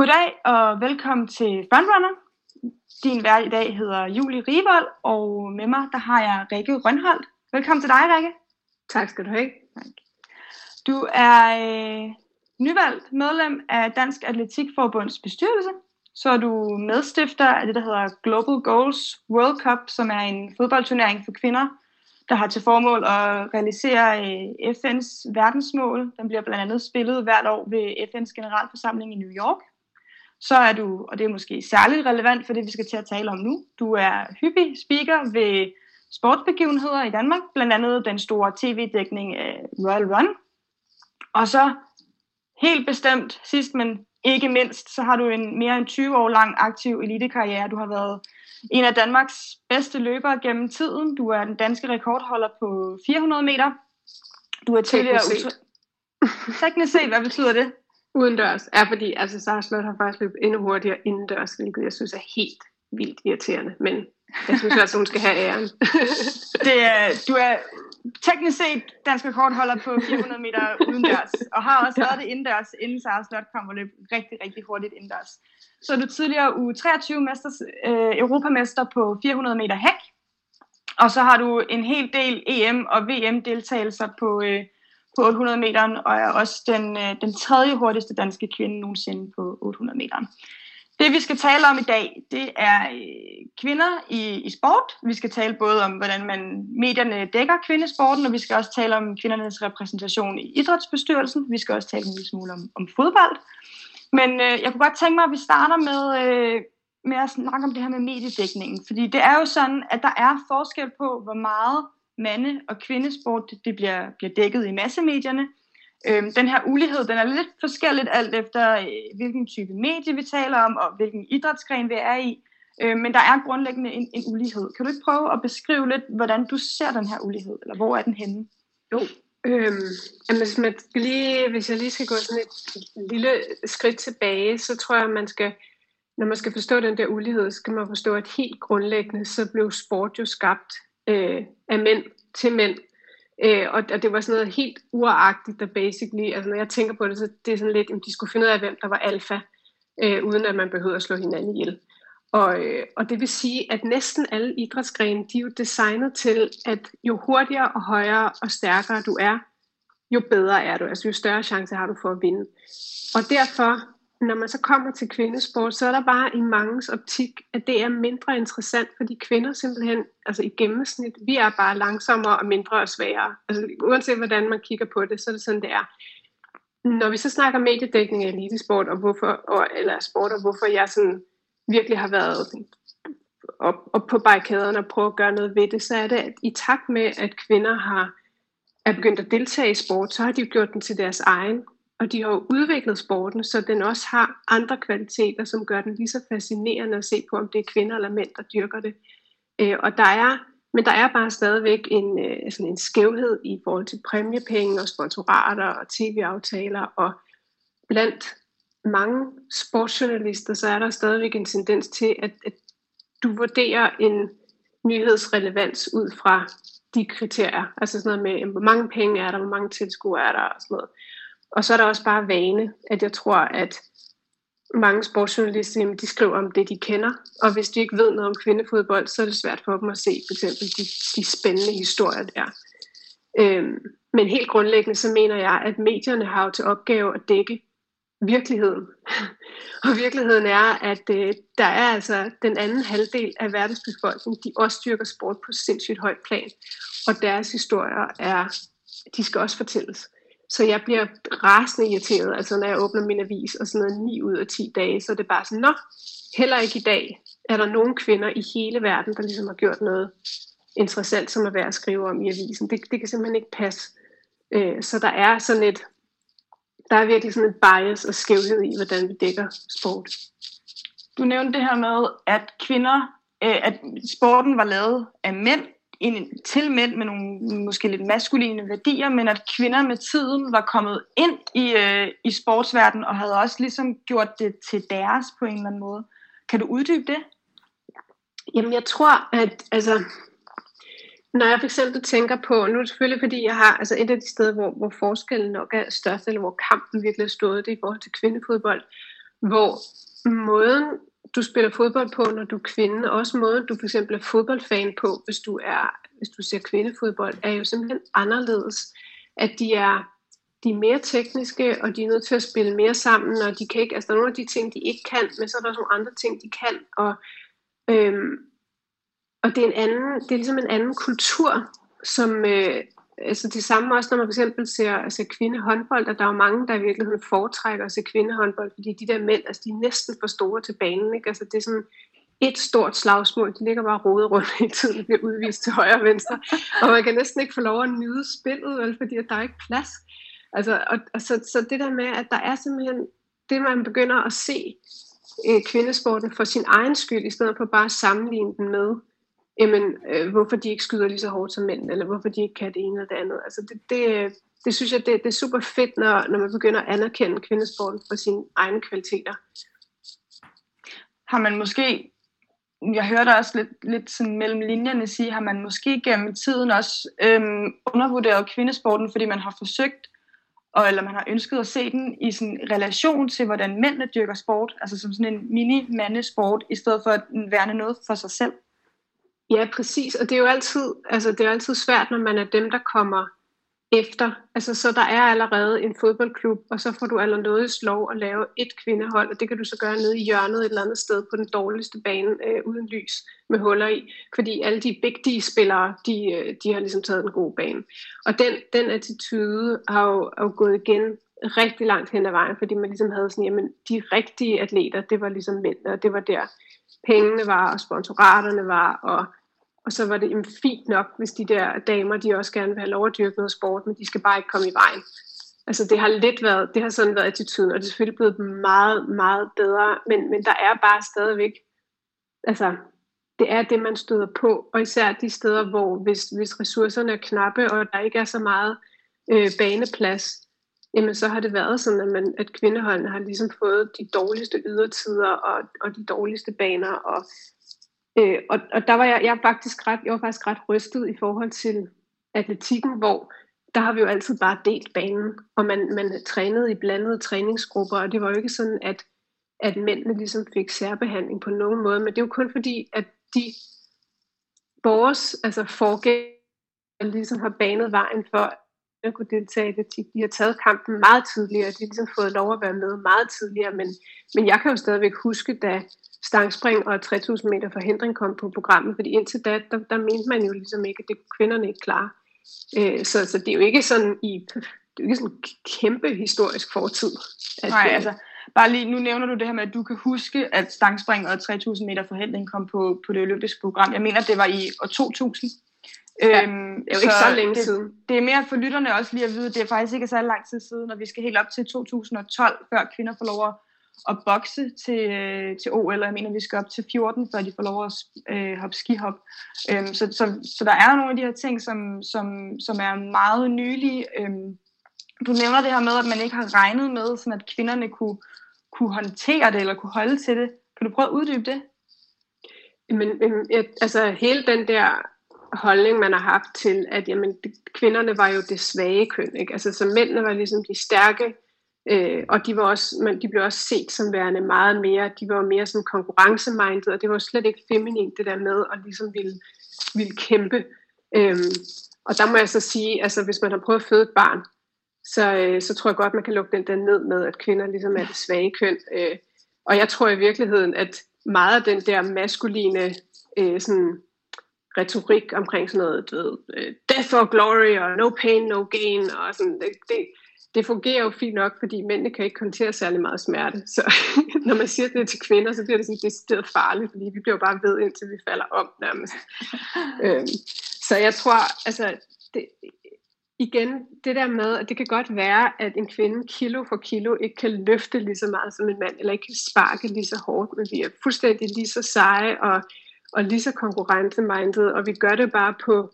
Goddag og velkommen til Frontrunner. Din vært i dag hedder Julie Rivold, og med mig der har jeg Rikke Rønholdt. Velkommen til dig, Rikke. Tak skal du have. Tak. Du er øh, nyvalgt medlem af Dansk Atletikforbunds bestyrelse. Så er du medstifter af det, der hedder Global Goals World Cup, som er en fodboldturnering for kvinder, der har til formål at realisere øh, FN's verdensmål. Den bliver blandt andet spillet hvert år ved FN's generalforsamling i New York. Så er du, og det er måske særligt relevant for det, vi skal til at tale om nu, du er hyppig speaker ved sportsbegivenheder i Danmark, blandt andet den store tv-dækning af Royal Run. Og så helt bestemt, sidst men ikke mindst, så har du en mere end 20 år lang aktiv elitekarriere. Du har været en af Danmarks bedste løbere gennem tiden. Du er den danske rekordholder på 400 meter. Du er tidligere... Teknisk set. Teknisk set, hvad betyder det? Udendørs er fordi, altså Sara Slot har faktisk løbet endnu hurtigere indendørs, hvilket jeg synes er helt vildt irriterende. Men jeg synes også, hun skal have æren. det er, du er teknisk set dansk rekordholder på 400 meter udendørs, og har også været det indendørs, inden Sara Slot kom og løb rigtig, rigtig hurtigt indendørs. Så er du tidligere u 23 mesters, øh, europamester på 400 meter hæk, og så har du en hel del EM og VM deltagelser på, øh, på 800 meter, og er også den, øh, den tredje hurtigste danske kvinde nogensinde på 800 meter. Det vi skal tale om i dag, det er øh, kvinder i, i sport. Vi skal tale både om, hvordan man medierne dækker kvindesporten, og vi skal også tale om kvindernes repræsentation i idrætsbestyrelsen. Vi skal også tale en lille smule om, om fodbold. Men øh, jeg kunne godt tænke mig, at vi starter med, øh, med at snakke om det her med mediedækningen. Fordi det er jo sådan, at der er forskel på, hvor meget mande- og kvindesport det bliver, bliver dækket i massemedierne. Øhm, den her ulighed, den er lidt forskelligt alt efter, øh, hvilken type medie vi taler om, og hvilken idrætsgren vi er i. Øhm, men der er grundlæggende en, en ulighed. Kan du ikke prøve at beskrive lidt, hvordan du ser den her ulighed, eller hvor er den henne? Jo, øhm, hvis, man lige, hvis jeg lige skal gå sådan et lille skridt tilbage, så tror jeg, man skal, når man skal forstå den der ulighed, så skal man forstå, at helt grundlæggende, så blev sport jo skabt øh, af mænd til mænd. Øh, og, og det var sådan noget helt uragtigt, der basically, altså når jeg tænker på det, så det er sådan lidt, at de skulle finde ud af, hvem der var alfa, øh, uden at man behøvede at slå hinanden ihjel. Og, øh, og det vil sige, at næsten alle idrætsgrene, de er jo designet til, at jo hurtigere og højere og stærkere du er, jo bedre er du. Altså jo større chance har du for at vinde. Og derfor når man så kommer til kvindesport, så er der bare i mangens optik, at det er mindre interessant, fordi kvinder simpelthen, altså i gennemsnit, vi er bare langsommere og mindre og sværere. Altså uanset hvordan man kigger på det, så er det sådan, det er. Når vi så snakker mediedækning af elitesport, og hvorfor, og, eller sport, og hvorfor jeg sådan virkelig har været op, op på barrikaderne og prøve at gøre noget ved det, så er det, at i takt med, at kvinder har er begyndt at deltage i sport, så har de gjort den til deres egen. Og de har jo udviklet sporten, så den også har andre kvaliteter, som gør den lige så fascinerende at se på, om det er kvinder eller mænd, der dyrker det. Øh, og der er, men der er bare stadigvæk en, øh, sådan en skævhed i forhold til præmiepenge og sponsorater og tv-aftaler. Og blandt mange sportsjournalister, så er der stadigvæk en tendens til, at, at du vurderer en nyhedsrelevans ud fra de kriterier. Altså sådan noget med, hvor mange penge er der, hvor mange tilskuere er der og sådan noget. Og så er der også bare vane, at jeg tror, at mange sportsjournalister, de skriver om det, de kender. Og hvis de ikke ved noget om kvindefodbold, så er det svært for dem at se for eksempel de, de spændende historier der. Øhm, men helt grundlæggende, så mener jeg, at medierne har jo til opgave at dække virkeligheden. og virkeligheden er, at øh, der er altså den anden halvdel af verdens befolkning, de også dyrker sport på sindssygt højt plan. Og deres historier er, de skal også fortælles. Så jeg bliver rasende irriteret, altså når jeg åbner min avis, og sådan noget 9 ud af 10 dage, så er det bare sådan, nå, heller ikke i dag er der nogen kvinder i hele verden, der ligesom har gjort noget interessant, som er værd at skrive om i avisen. Det, det kan simpelthen ikke passe. Øh, så der er sådan et, der er virkelig sådan et bias og skævhed i, hvordan vi dækker sport. Du nævnte det her med, at kvinder, øh, at sporten var lavet af mænd, en, til mænd med nogle måske lidt maskuline værdier, men at kvinder med tiden var kommet ind i, øh, i sportsverdenen og havde også ligesom gjort det til deres på en eller anden måde. Kan du uddybe det? Jamen jeg tror, at altså, når jeg for eksempel tænker på, nu er det selvfølgelig fordi, jeg har altså et af de steder, hvor, hvor forskellen nok er størst, eller hvor kampen virkelig er stået, det er i forhold til kvindefodbold. hvor måden, du spiller fodbold på, når du er kvinde, og også måden, du for eksempel er fodboldfan på, hvis du, er, hvis du ser kvindefodbold, er jo simpelthen anderledes. At de er, de er mere tekniske, og de er nødt til at spille mere sammen, og de kan ikke, altså der er nogle af de ting, de ikke kan, men så er der også nogle andre ting, de kan, og, øhm, og det er, en anden, det er ligesom en anden kultur, som, øh, altså det samme også, når man for eksempel ser, ser kvindehåndbold, at der er jo mange, der i virkeligheden foretrækker at se kvindehåndbold, fordi de der mænd, altså de er næsten for store til banen, ikke? Altså det er sådan et stort slagsmål, de ligger bare rodet rundt i tiden, og bliver udvist til højre og venstre, og man kan næsten ikke få lov at nyde spillet, vel, fordi at der er ikke plads. Altså, og, og så, så det der med, at der er simpelthen, det man begynder at se øh, kvindesporten for sin egen skyld, i stedet for bare at sammenligne den med, jamen, øh, hvorfor de ikke skyder lige så hårdt som mænd, eller hvorfor de ikke kan det ene eller det andet. Altså det, det, øh, det synes jeg, det, det er super fedt, når, når man begynder at anerkende kvindesporten for sine egne kvaliteter. Har man måske, jeg hørte også lidt, lidt sådan mellem linjerne sige, har man måske gennem tiden også øhm, undervurderet kvindesporten, fordi man har forsøgt, og, eller man har ønsket at se den i sådan relation til, hvordan mændene dyrker sport, altså som sådan en mini-mandesport, i stedet for at værne noget for sig selv? Ja, præcis. Og det er jo altid, altså, det er altid svært, når man er dem, der kommer efter. Altså, så der er allerede en fodboldklub, og så får du allerede lov at lave et kvindehold, og det kan du så gøre nede i hjørnet et eller andet sted på den dårligste bane øh, uden lys med huller i, fordi alle de vigtige spillere, de, øh, de har ligesom taget den gode bane. Og den, den attitude har jo, har jo gået igen rigtig langt hen ad vejen, fordi man ligesom havde sådan, jamen de rigtige atleter, det var ligesom mænd, og det var der pengene var, og sponsoraterne var, og og så var det jamen, fint nok, hvis de der damer, de også gerne vil have lov at dyrke noget sport, men de skal bare ikke komme i vejen. Altså det har lidt været, det har sådan været attituden, og det er selvfølgelig blevet meget, meget bedre, men, men der er bare stadigvæk, altså det er det, man støder på, og især de steder, hvor hvis, hvis ressourcerne er knappe, og der ikke er så meget øh, baneplads, jamen så har det været sådan, at, man, at kvindeholdene har ligesom fået de dårligste ydertider og, og de dårligste baner, og Øh, og, og der var jeg, jeg, faktisk ret, jeg var faktisk ret rystet i forhold til atletikken, hvor der har vi jo altid bare delt banen, og man, man trænede i blandede træningsgrupper, og det var jo ikke sådan, at, at mændene ligesom fik særbehandling på nogen måde, men det er jo kun fordi, at de vores altså forgængere ligesom har banet vejen for, at kunne deltage i atletik. De har taget kampen meget tidligere, de har ligesom fået lov at være med meget tidligere, men, men jeg kan jo stadigvæk huske, da stangspring og 3000 meter forhindring kom på programmet, fordi indtil da, der, der mente man jo ligesom ikke, at det kvinderne ikke klare. Øh, så, så det er jo ikke sådan i det er jo ikke sådan en kæmpe historisk fortid. At, Nej, altså, bare lige, nu nævner du det her med, at du kan huske, at stangspring og 3000 meter forhindring kom på, på det olympiske program. Jeg mener, det var i år 2000. Ja, øhm, det er jo ikke så, så længe det, siden. Det er mere for lytterne også lige at vide, det er faktisk ikke så lang tid siden, og vi skal helt op til 2012, før kvinder får lov at at bokse til, øh, til OL, og jeg mener, vi skal op til 14, før de får lov at øh, hoppe skihop. Øhm, så, så, så der er nogle af de her ting, som, som, som er meget nylige. Øhm, du nævner det her med, at man ikke har regnet med, sådan at kvinderne kunne, kunne håndtere det, eller kunne holde til det. Kan du prøve at uddybe det? Men, men øhm, altså hele den der holdning, man har haft til, at jamen, kvinderne var jo det svage køn. Ikke? Altså, så mændene var ligesom de stærke Øh, og de, var også, man, de blev også set som værende meget mere, de var mere sådan konkurrencemindet, og det var slet ikke feminin det der med at ligesom ville, ville kæmpe. Øhm, og der må jeg så sige, altså hvis man har prøvet at føde et barn, så, øh, så tror jeg godt, man kan lukke den der ned med, at kvinder ligesom er det svage køn. Øh, og jeg tror i virkeligheden, at meget af den der maskuline øh, sådan, retorik omkring sådan noget, du ved, øh, death or glory, og no pain, no gain, og sådan, det, det, det fungerer jo fint nok, fordi mændene kan ikke håndtere særlig meget smerte. Så når man siger det til kvinder, så bliver det sådan decideret farligt, fordi vi bliver bare ved, indtil vi falder om nærmest. øhm, så jeg tror, altså, det, igen, det der med, at det kan godt være, at en kvinde kilo for kilo ikke kan løfte lige så meget som en mand, eller ikke kan sparke lige så hårdt, men vi er fuldstændig lige så seje og, og lige så konkurrencemindet, og vi gør det bare på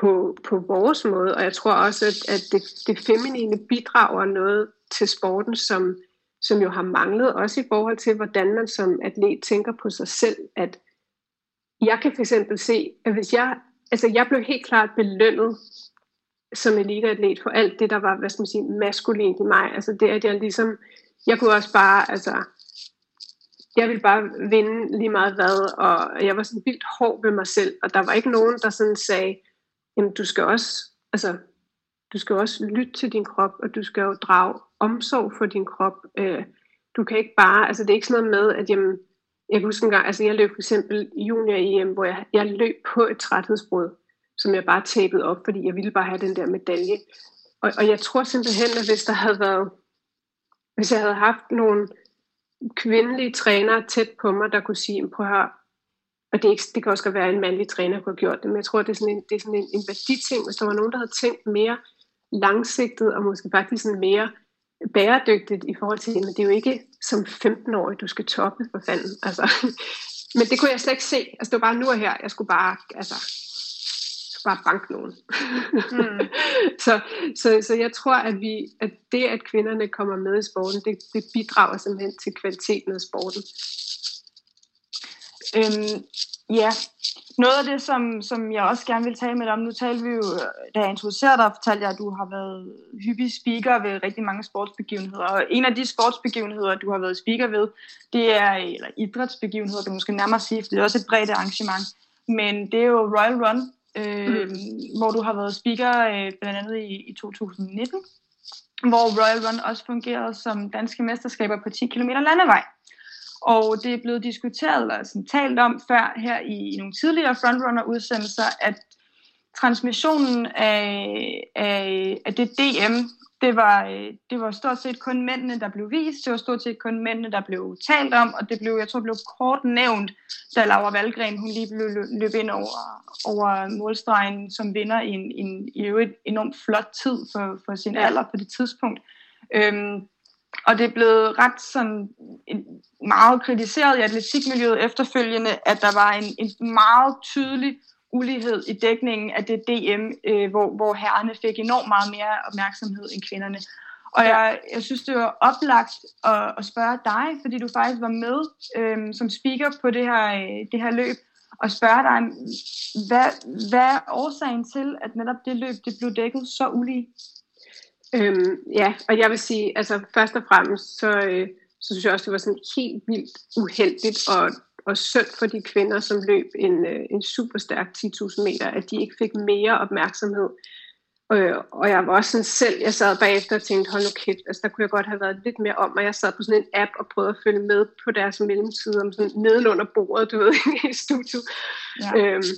på, på vores måde, og jeg tror også, at, at det, det feminine bidrager noget til sporten, som, som jo har manglet, også i forhold til, hvordan man som atlet tænker på sig selv, at jeg kan for eksempel se, at hvis jeg, altså jeg blev helt klart belønnet som eliteatlet for alt det, der var, hvad skal man sige, maskulint i mig, altså det, at jeg ligesom, jeg kunne også bare, altså, jeg ville bare vinde lige meget hvad, og jeg var sådan vildt hård ved mig selv, og der var ikke nogen, der sådan sagde, jamen du skal også, altså, du skal også lytte til din krop, og du skal jo drage omsorg for din krop. Øh, du kan ikke bare, altså det er ikke sådan noget med, at jamen, jeg kan huske en gang, altså jeg løb for eksempel junior EM, hvor jeg, jeg løb på et træthedsbrud, som jeg bare tabede op, fordi jeg ville bare have den der medalje. Og, og jeg tror simpelthen, at hvis der havde været, hvis jeg havde haft nogle kvindelige trænere tæt på mig, der kunne sige, prøv at høre, og det, er ikke, det kan også godt være, at en mandlig træner kunne have gjort det, men jeg tror, det er sådan en, det er sådan en, en værditing, hvis der var nogen, der havde tænkt mere langsigtet, og måske faktisk sådan mere bæredygtigt i forhold til, men det er jo ikke som 15-årig, du skal toppe for fanden. Altså, men det kunne jeg slet ikke se. Altså, det var bare nu og her. Jeg skulle bare, altså, skulle bare banke nogen. Mm. så, så, så jeg tror, at, vi, at det, at kvinderne kommer med i sporten, det, det bidrager simpelthen til kvaliteten af sporten. Øhm, ja, noget af det, som, som jeg også gerne vil tale med dig om, nu talte vi jo, da jeg introducerede dig, fortalte jeg, at du har været hyppig speaker ved rigtig mange sportsbegivenheder. Og en af de sportsbegivenheder, du har været speaker ved, det er, eller idrætsbegivenheder, kan måske nærmere sige, for det er også et bredt arrangement. Men det er jo Royal Run, øh, mm. hvor du har været speaker øh, blandt andet i, i 2019, hvor Royal Run også fungerede som danske mesterskaber på 10 km landevej. Og det er blevet diskuteret eller sådan, talt om før her i, i nogle tidligere frontrunner-udsendelser, at transmissionen af, af, af det DM, det var, det var stort set kun mændene, der blev vist. Det var stort set kun mændene, der blev talt om, og det blev, jeg tror, blev kort nævnt, da Laura Valgren, hun lige blev løb ind over, over målstregen som vinder i en, en i øvrigt enormt flot tid for, for sin alder på det tidspunkt. Øhm, og det er blevet ret sådan meget kritiseret i atletikmiljøet efterfølgende, at der var en, en meget tydelig ulighed i dækningen af det DM, øh, hvor, hvor herrerne fik enormt meget mere opmærksomhed end kvinderne. Og jeg, jeg synes, det var oplagt at, at spørge dig, fordi du faktisk var med øh, som speaker på det her, øh, det her løb, og spørge dig, hvad, hvad er årsagen til, at netop det løb det blev dækket så ulige? Øhm, ja, og jeg vil sige, altså først og fremmest, så, øh, så synes jeg også, det var sådan helt vildt uheldigt og, og synd for de kvinder, som løb en, øh, en super stærk 10.000 meter, at de ikke fik mere opmærksomhed. Øh, og jeg var også sådan selv, jeg sad bagefter og tænkte, hold nu kæft, altså der kunne jeg godt have været lidt mere om, og jeg sad på sådan en app og prøvede at følge med på deres mellemtid, om sådan nedenunder bordet, du ved, i studiet. Ja. Øhm,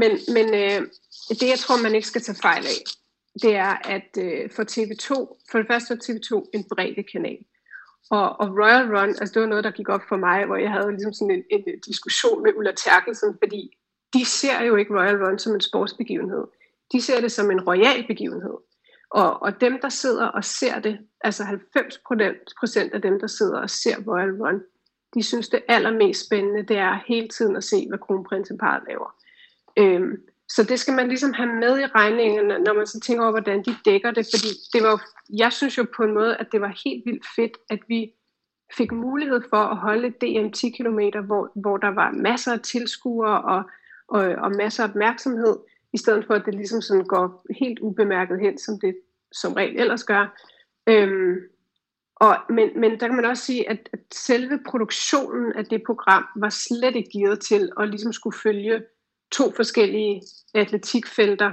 men men øh, det, jeg tror, man ikke skal tage fejl af, det er, at øh, for TV2, for det første var TV2 en bredde kanal. Og, og Royal Run, altså det var noget, der gik op for mig, hvor jeg havde ligesom sådan en, en øh, diskussion med Ulla Terkelsen, fordi de ser jo ikke Royal Run som en sportsbegivenhed. De ser det som en royal begivenhed. Og, og dem, der sidder og ser det, altså 90% af dem, der sidder og ser Royal Run, de synes det allermest spændende, det er hele tiden at se, hvad kronprinseparet laver. Øhm, så det skal man ligesom have med i regningen, når man så tænker over, hvordan de dækker det. Fordi det var, jeg synes jo på en måde, at det var helt vildt fedt, at vi fik mulighed for at holde et DM 10 km, hvor, hvor der var masser af tilskuere og, og, og masser af opmærksomhed, i stedet for at det ligesom sådan går helt ubemærket hen, som det som regel ellers gør. Øhm, og, men, men der kan man også sige, at, at selve produktionen af det program var slet ikke givet til at ligesom skulle følge to forskellige atletikfelter,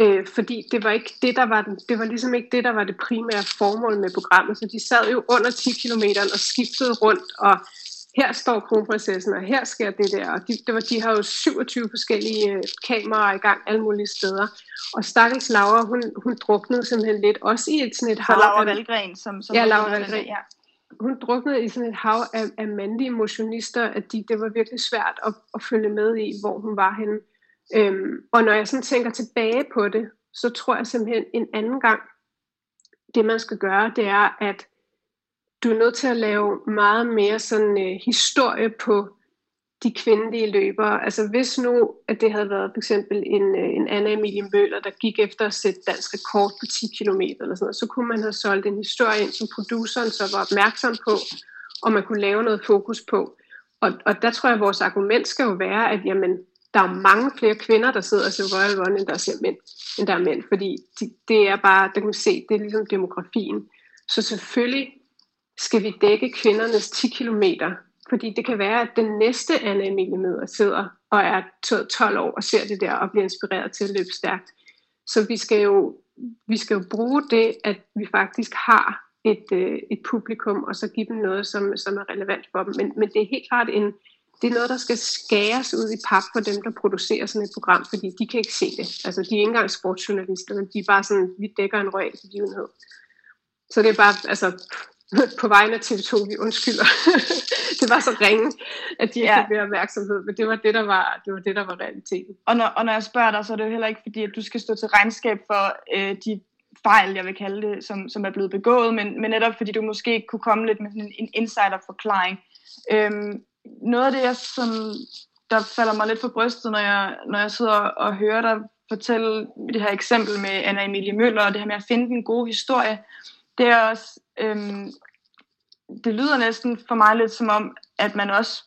øh, fordi det var ikke det, der var den, det var ligesom ikke det, der var det primære formål med programmet, så de sad jo under 10 km og skiftede rundt, og her står kronprinsessen, og her sker det der, og de, det var, de har jo 27 forskellige øh, kameraer i gang alle mulige steder, og stakkels Laura, hun, hun druknede simpelthen lidt, også i et sådan et hav. Laura Valgren, som, som ja, Laura Valgren, ja hun druknede i sådan et hav af, af mandlige motionister, at de, det var virkelig svært at, at følge med i, hvor hun var henne. Øhm, og når jeg sådan tænker tilbage på det, så tror jeg simpelthen en anden gang, det man skal gøre, det er, at du er nødt til at lave meget mere sådan øh, historie på de kvindelige løbere. Altså hvis nu, at det havde været for eksempel en, øh, en Anna Emilie Møller, der gik efter at sætte dansk rekord på 10 km, eller sådan noget, så kunne man have solgt en historie ind, som produceren så var opmærksom på, og man kunne lave noget fokus på. Og, og der tror jeg, at vores argument skal jo være, at jamen, der er mange flere kvinder, der sidder og ser Royal Run, end der ser mænd, end der er mænd, fordi de, det er bare, der kan man se, det er ligesom demografien. Så selvfølgelig skal vi dække kvindernes 10 kilometer fordi det kan være, at den næste Anna Emilie møder sidder og er 12 år og ser det der og bliver inspireret til at løbe stærkt. Så vi skal jo, vi skal jo bruge det, at vi faktisk har et, øh, et publikum, og så give dem noget, som, som er relevant for dem. Men, men det er helt klart en, det er noget, der skal skæres ud i pap for dem, der producerer sådan et program, fordi de kan ikke se det. Altså, de er ikke engang sportsjournalister, men de er bare sådan, vi dækker en royal begivenhed. Så det er bare, altså, på vegne af TV2, vi undskylder. det var så ringe, at de ikke ja. fik opmærksomhed, men det var det, der var, det var det, der var realiteten. Og når, og når jeg spørger dig, så er det jo heller ikke fordi, at du skal stå til regnskab for øh, de fejl, jeg vil kalde det, som, som er blevet begået, men, men netop fordi du måske kunne komme lidt med sådan en, en insider-forklaring. Øhm, noget af det, jeg sådan, der falder mig lidt for brystet, når jeg, når jeg sidder og hører dig fortælle det her eksempel med Anna Emilie Møller, og det her med at finde den gode historie, det er også, øhm, det lyder næsten for mig lidt som om, at man også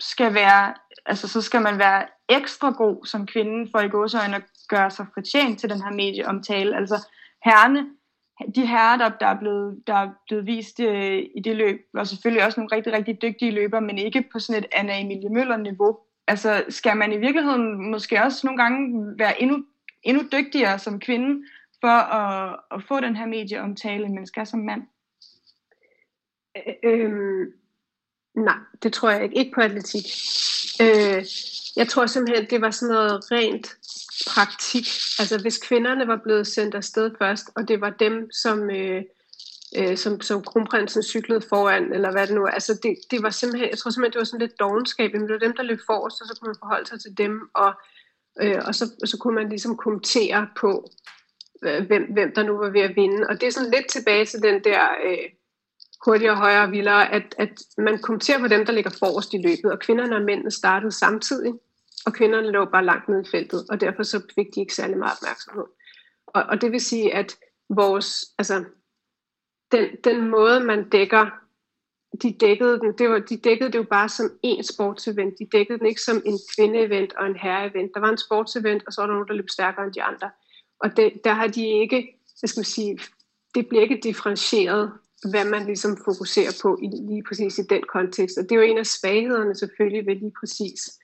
skal være, altså så skal man være ekstra god som kvinde, for i gåsøjne at gøre sig fortjent til den her medieomtale. Altså herrene, de herrer, der, der, er blevet, der er blevet vist øh, i det løb, var selvfølgelig også nogle rigtig, rigtig dygtige løber, men ikke på sådan et Anna Emilie Møller-niveau. Altså, skal man i virkeligheden måske også nogle gange være endnu, endnu dygtigere som kvinde, for at, at få den her medieomtale, man skal som mand? Øh, øh, nej, det tror jeg ikke. Ikke på atletik. Øh, jeg tror simpelthen, det var sådan noget rent praktik. Altså hvis kvinderne var blevet sendt afsted først, og det var dem, som, øh, øh, som, som kronprinsen cyklede foran, eller hvad det nu er. Altså det, det var simpelthen, jeg tror simpelthen, det var sådan lidt dogenskab. Men det var dem, der løb forrest, og så kunne man forholde sig til dem, og, øh, og så, så kunne man ligesom kommentere på, Øh, hvem, hvem der nu var ved at vinde. Og det er sådan lidt tilbage til den der øh, hurtigere, højere, vildere, at, at man kommenterer på dem, der ligger forrest i løbet, og kvinderne og mændene startede samtidig og kvinderne lå bare langt ned i feltet, og derfor så fik de ikke særlig meget opmærksomhed. Og, og det vil sige, at vores, altså, den, den måde, man dækker, de dækkede, den, det var, de dækkede det jo bare som en sportsevent. De dækkede den ikke som en kvindeevent og en herreevent. Der var en sportsevent, og så var der nogen, der løb stærkere end de andre. Og det, der har de ikke, jeg skal sige, det bliver ikke differentieret, hvad man ligesom fokuserer på i, lige præcis i den kontekst. Og det er jo en af svaghederne selvfølgelig ved lige præcis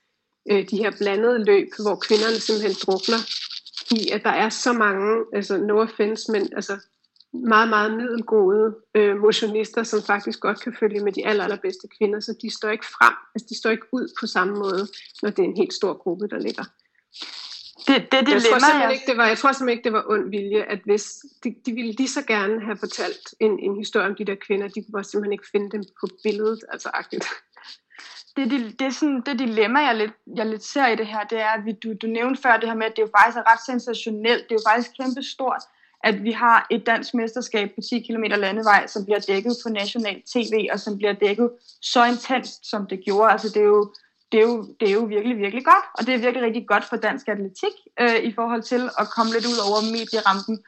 øh, de her blandede løb, hvor kvinderne simpelthen drukner i, at der er så mange, altså no offense, men altså meget, meget middelgode øh, motionister, som faktisk godt kan følge med de aller, allerbedste kvinder, så de står ikke frem, altså de står ikke ud på samme måde, når det er en helt stor gruppe, der ligger. Det, det, det jeg, tror simpelthen ikke, det var, jeg tror simpelthen ikke, det var ond vilje, at hvis de, de ville lige så gerne have fortalt en, en historie om de der kvinder, de kunne bare simpelthen ikke finde dem på billedet, altså agtigt det, det, det, er sådan, det dilemma, jeg lidt, jeg lidt ser i det her, det er, at vi, du, du nævnte før det her med, at det jo faktisk er ret sensationelt. Det er jo faktisk kæmpe stort, at vi har et dansk mesterskab på 10 km landevej, som bliver dækket på national tv, og som bliver dækket så intenst, som det gjorde. Altså, det er jo, det er jo, det er jo virkelig, virkelig godt, og det er virkelig rigtig godt for dansk atletik øh, i forhold til at komme lidt ud over medierampen.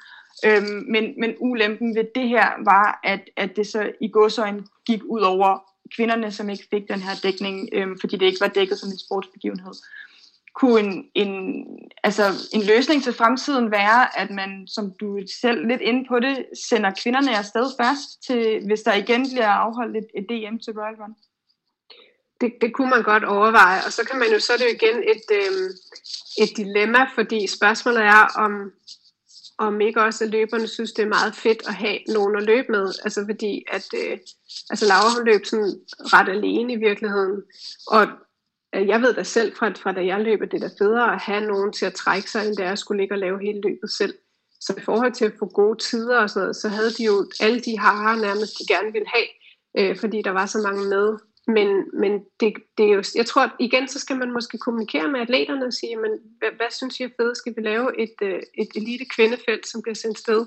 Øhm, men, men ulempen ved det her var, at, at det så i godsøjen gik ud over kvinderne, som ikke fik den her dækning, øhm, fordi det ikke var dækket som en sportsbegivenhed. Kunne en, en, altså en løsning til fremtiden være, at man, som du selv lidt inde på det, sender kvinderne afsted først, til, hvis der igen bliver afholdt et, et DM til Royal Run? Det, det kunne man godt overveje, og så kan man jo så er det jo igen et, øh, et dilemma, fordi spørgsmålet er, om, om ikke også at løberne synes, det er meget fedt at have nogen at løbe med. Altså fordi, at øh, altså Laura hun løb sådan ret alene i virkeligheden. Og øh, jeg ved da selv fra, fra da jeg løber, det er da federe at have nogen til at trække sig, end det er at skulle ligge og lave hele løbet selv. Så i forhold til at få gode tider og sådan noget, så havde de jo alle de harer nærmest, de gerne ville have, øh, fordi der var så mange med. Men, men det, det er jo, jeg tror, at igen, så skal man måske kommunikere med atleterne og sige, men hvad, hvad synes I er fedt? Skal vi lave et, øh, et elite kvindefelt, som bliver sendt sted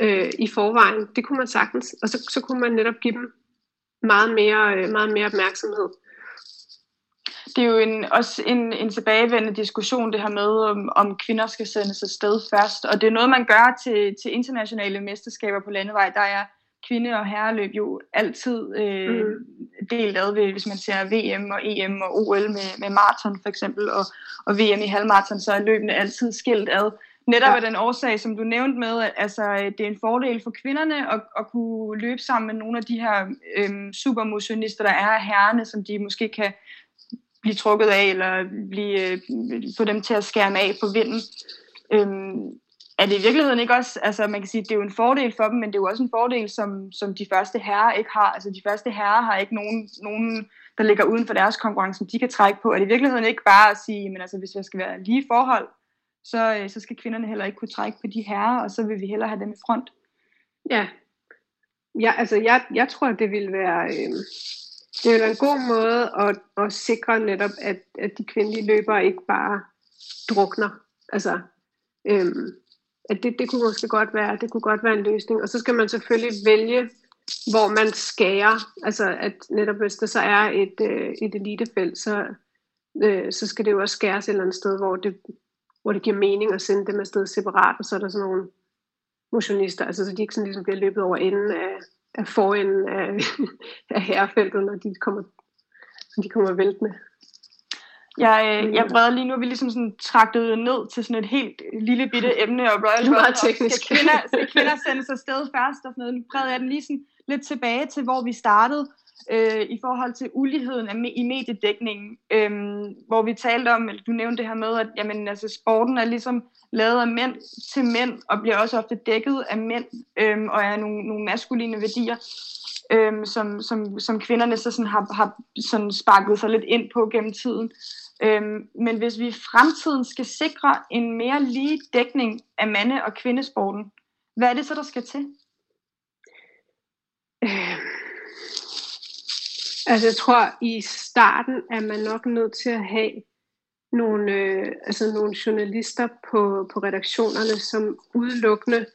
øh, i forvejen? Det kunne man sagtens. Og så, så kunne man netop give dem meget mere, øh, meget mere opmærksomhed. Det er jo en, også en, en tilbagevendende diskussion, det her med, om, om kvinder skal sendes afsted først. Og det er noget, man gør til, til internationale mesterskaber på landevej. Der er kvinde- og herreløb jo altid øh, mm. delt ad, ved, hvis man ser VM og EM og OL med, med maraton for eksempel, og, og VM i halvmaraton, så er løbende altid skilt ad. Netop ja. af den årsag, som du nævnte med, at altså, det er en fordel for kvinderne at, at kunne løbe sammen med nogle af de her øhm, supermotionister, der er herrene, som de måske kan blive trukket af, eller blive, øh, få dem til at skærme af på vinden. Øhm, er det i virkeligheden ikke også, altså man kan sige, det er jo en fordel for dem, men det er jo også en fordel, som, som de første herrer ikke har. Altså de første herrer har ikke nogen, nogen der ligger uden for deres konkurrence, som de kan trække på. Er det i virkeligheden ikke bare at sige, men altså hvis der skal være lige forhold, så, øh, så skal kvinderne heller ikke kunne trække på de herrer, og så vil vi hellere have dem i front. Ja, ja altså jeg, jeg tror, det ville være... Øh det er være en god måde at, at sikre netop, at, at de kvindelige løbere ikke bare drukner. Altså, øhm, at det, det kunne måske godt være, det kunne godt være en løsning. Og så skal man selvfølgelig vælge, hvor man skærer. Altså, at netop hvis der så er et, øh, et elitefelt, så, øh, så skal det jo også skæres et eller andet sted, hvor det, hvor det giver mening at sende dem afsted separat, og så er der sådan nogle motionister, altså så de ikke sådan ligesom bliver løbet over enden af, af forenden af, af herrefeltet, når de kommer, når de kommer væltende. Jeg, øh, jeg breder lige nu, vi ligesom sådan traktet ned til sådan et helt lille bitte emne, og Royal det er meget teknisk. Skal kvinder, skal kvinder sendes afsted først og sådan noget. Nu breder jeg den lige sådan lidt tilbage til, hvor vi startede øh, i forhold til uligheden af, i mediedækningen, øh, hvor vi talte om, eller du nævnte det her med, at jamen, altså, sporten er ligesom lavet af mænd til mænd, og bliver også ofte dækket af mænd, øh, og er nogle, nogle maskuline værdier, øh, som, som, som kvinderne så sådan har, har sådan sparket sig lidt ind på gennem tiden. Øhm, men hvis vi i fremtiden skal sikre en mere lige dækning af mande- og kvindesporten, hvad er det så, der skal til? Øh, altså jeg tror, i starten er man nok nødt til at have nogle, øh, altså nogle journalister på, på redaktionerne, som udelukkende,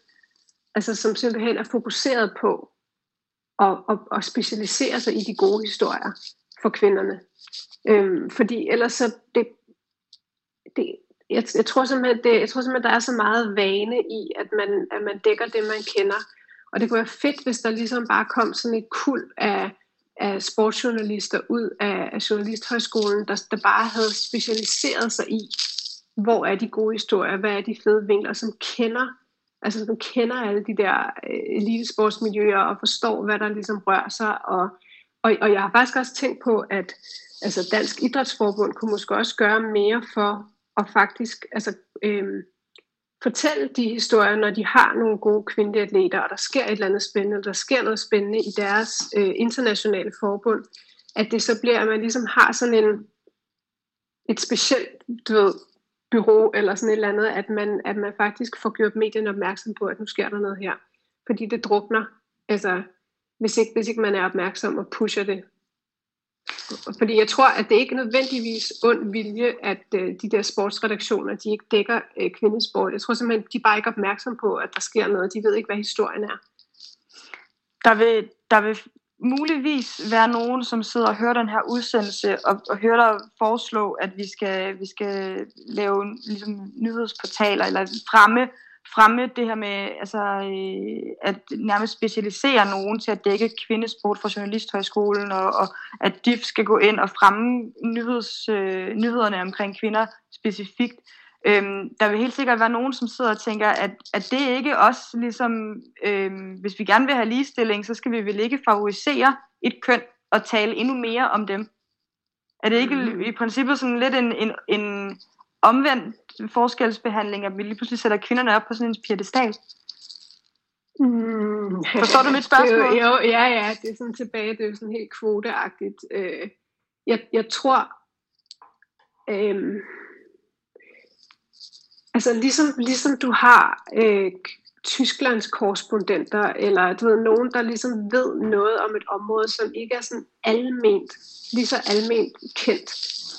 altså som simpelthen er fokuseret på at, at, at specialisere sig i de gode historier for kvinderne. Øhm, fordi ellers så det, det jeg, jeg, tror simpelthen, det, jeg tror simpelthen, der er så meget vane i, at man, at man dækker det, man kender. Og det kunne være fedt, hvis der ligesom bare kom sådan et kul af, af sportsjournalister ud af, af Journalisthøjskolen, der, der bare havde specialiseret sig i, hvor er de gode historier, hvad er de fede vinkler, som kender, altså som kender alle de der øh, elitesportsmiljøer og forstår, hvad der ligesom rører sig. Og, og, og jeg har faktisk også tænkt på, at altså Dansk Idrætsforbund kunne måske også gøre mere for at faktisk altså, øhm, fortælle de historier, når de har nogle gode kvindelige atleter, og der sker et eller andet spændende, der sker noget spændende i deres øh, internationale forbund, at det så bliver, at man ligesom har sådan en, et specielt du ved, bureau eller sådan et eller andet, at man, at man faktisk får gjort medierne opmærksom på, at nu sker der noget her. Fordi det drukner, altså hvis ikke, hvis ikke man er opmærksom og pusher det fordi jeg tror, at det ikke er nødvendigvis ond vilje, at øh, de der sportsredaktioner, de ikke dækker øh, kvindesport. Jeg tror simpelthen, de er bare ikke opmærksom på, at der sker noget. De ved ikke, hvad historien er. Der vil, der vil muligvis være nogen, som sidder og hører den her udsendelse, og, og hører dig foreslå, at vi skal, vi skal lave ligesom, nyhedsportaler, eller fremme fremme det her med altså, øh, at nærmest specialisere nogen til at dække kvindesport fra Journalisthøjskolen, og, og at DIF skal gå ind og fremme nyheds, øh, nyhederne omkring kvinder specifikt. Øhm, der vil helt sikkert være nogen, som sidder og tænker, at, at det ikke også ligesom, øhm, hvis vi gerne vil have ligestilling, så skal vi vel ikke favorisere et køn og tale endnu mere om dem. Er det ikke mm. i princippet sådan lidt en, en, en omvendt forskelsbehandling, at vi lige pludselig sætter kvinderne op på sådan en piedestal? Mm, Forstår du mit spørgsmål? Jo, jo, ja, ja, det er sådan tilbage, det er sådan helt kvoteagtigt. Øh, jeg, jeg tror, øh, altså ligesom, ligesom du har øh, Tysklands korrespondenter, eller du ved, nogen, der ligesom ved noget om et område, som ikke er sådan alment, lige så alment kendt.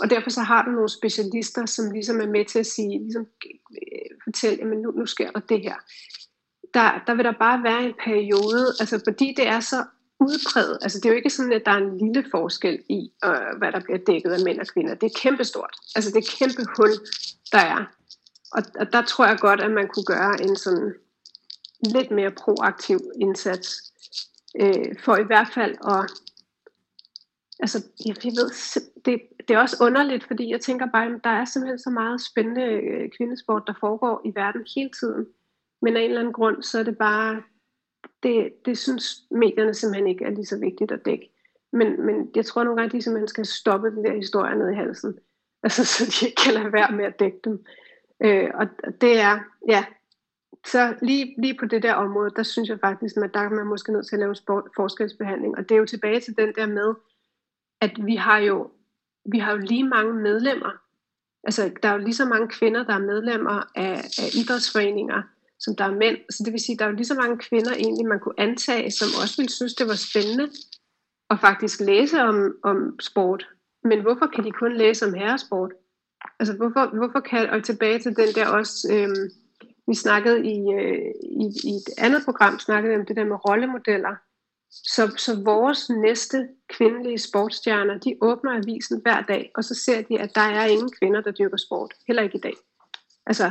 Og derfor så har du nogle specialister, som ligesom er med til at sige, ligesom øh, fortælle, jamen nu, nu sker der det her. Der, der vil der bare være en periode, altså fordi det er så udbredt, altså det er jo ikke sådan, at der er en lille forskel i, øh, hvad der bliver dækket af mænd og kvinder. Det er kæmpestort. Altså det er kæmpe hul, der er. Og, og der tror jeg godt, at man kunne gøre en sådan lidt mere proaktiv indsats, øh, for i hvert fald at, altså jeg, jeg ved, det, det er også underligt, fordi jeg tænker bare, at der er simpelthen så meget spændende øh, kvindesport, der foregår i verden hele tiden. Men af en eller anden grund, så er det bare, det, det synes medierne simpelthen ikke er lige så vigtigt at dække. Men, men jeg tror nogle gange, at de simpelthen skal stoppe den der historie ned i halsen. Altså, så de ikke kan lade være med at dække dem. Øh, og det er, ja, så lige, lige på det der område, der synes jeg faktisk, at der er man måske nødt til at lave sport, forskelsbehandling. Og det er jo tilbage til den der med, at vi har jo, vi har jo lige mange medlemmer. Altså, der er jo lige så mange kvinder, der er medlemmer af, af idrætsforeninger, som der er mænd. Så det vil sige, at der er jo lige så mange kvinder egentlig, man kunne antage, som også ville synes, det var spændende at faktisk læse om, om sport. Men hvorfor kan de kun læse om herresport? Altså, hvorfor, hvorfor kan, og tilbage til den der også, øhm, vi snakkede i, øh, i, i et andet program, snakkede om det der med rollemodeller. Så, så vores næste kvindelige sportsstjerner, de åbner avisen hver dag, og så ser de, at der er ingen kvinder, der dyrker sport. Heller ikke i dag. Altså,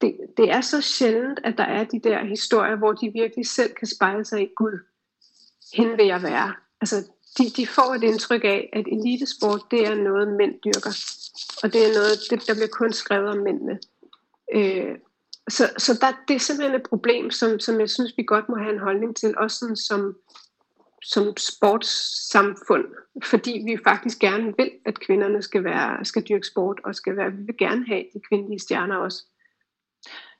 det, det er så sjældent, at der er de der historier, hvor de virkelig selv kan spejle sig i Gud. Hende vil jeg være. Altså, de, de får et indtryk af, at elitesport, det er noget, mænd dyrker. Og det er noget, det, der bliver kun skrevet om mændene. Øh, så så der, det er simpelthen et problem, som, som jeg synes, vi godt må have en holdning til, også sådan som, som sportssamfund, fordi vi faktisk gerne vil, at kvinderne skal, være, skal dyrke sport, og skal være, vi vil gerne have de kvindelige stjerner også.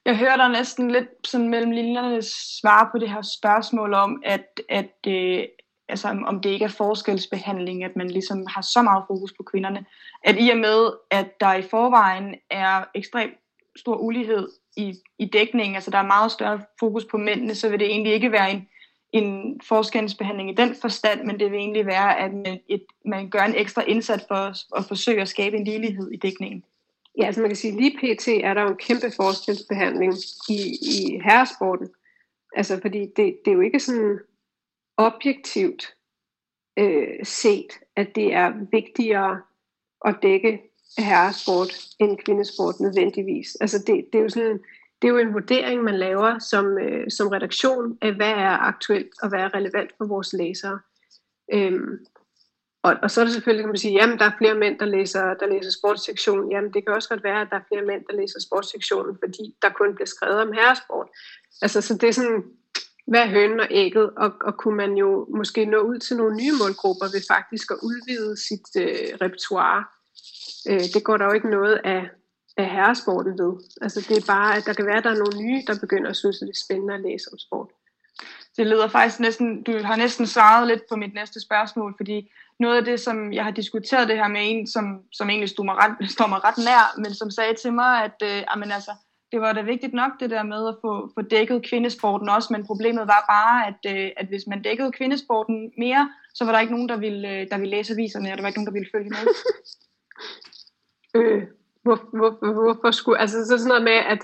Jeg hører dig næsten lidt sådan mellem linjerne svare på det her spørgsmål om, at, at øh, altså, om det ikke er forskelsbehandling, at man ligesom har så meget fokus på kvinderne, at i og med, at der i forvejen er ekstremt stor ulighed i, i dækningen, altså der er meget større fokus på mændene, så vil det egentlig ikke være en, en forskelsbehandling i den forstand, men det vil egentlig være, at man, et, man gør en ekstra indsats for at, at forsøge at skabe en lighed i dækningen. Ja, altså man kan sige, lige pt. er der jo en kæmpe forskelsbehandling i, i herresporten. Altså fordi det, det er jo ikke sådan objektivt øh, set, at det er vigtigere at dække herresport end kvindesport nødvendigvis. Altså det, det er jo sådan det er jo en vurdering, man laver som, øh, som redaktion af, hvad er aktuelt og hvad er relevant for vores læsere. Øhm, og, og så er det selvfølgelig, kan man sige, jamen der er flere mænd, der læser, der læser sportssektionen. Jamen det kan også godt være, at der er flere mænd, der læser sportssektionen, fordi der kun bliver skrevet om herresport. Altså så det er sådan, hvad er hønen og ægget, og, og kunne man jo måske nå ud til nogle nye målgrupper ved faktisk at udvide sit øh, repertoire. Øh, det går der jo ikke noget af, af herresporten ved. Altså det er bare, at der kan være, at der er nogle nye, der begynder at synes, at det er spændende at læse om sport. Det leder faktisk næsten, du har næsten svaret lidt på mit næste spørgsmål, fordi noget af det, som jeg har diskuteret det her med en, som, som egentlig stod mig ret, står mig ret nær, men som sagde til mig, at øh, amen, altså, det var da vigtigt nok det der med at få, få dækket kvindesporten også, men problemet var bare, at, øh, at hvis man dækkede kvindesporten mere, så var der ikke nogen, der ville, øh, der ville læse aviserne, og der var ikke nogen, der ville følge med. øh, hvor, hvor, hvorfor skulle, altså så sådan noget med, at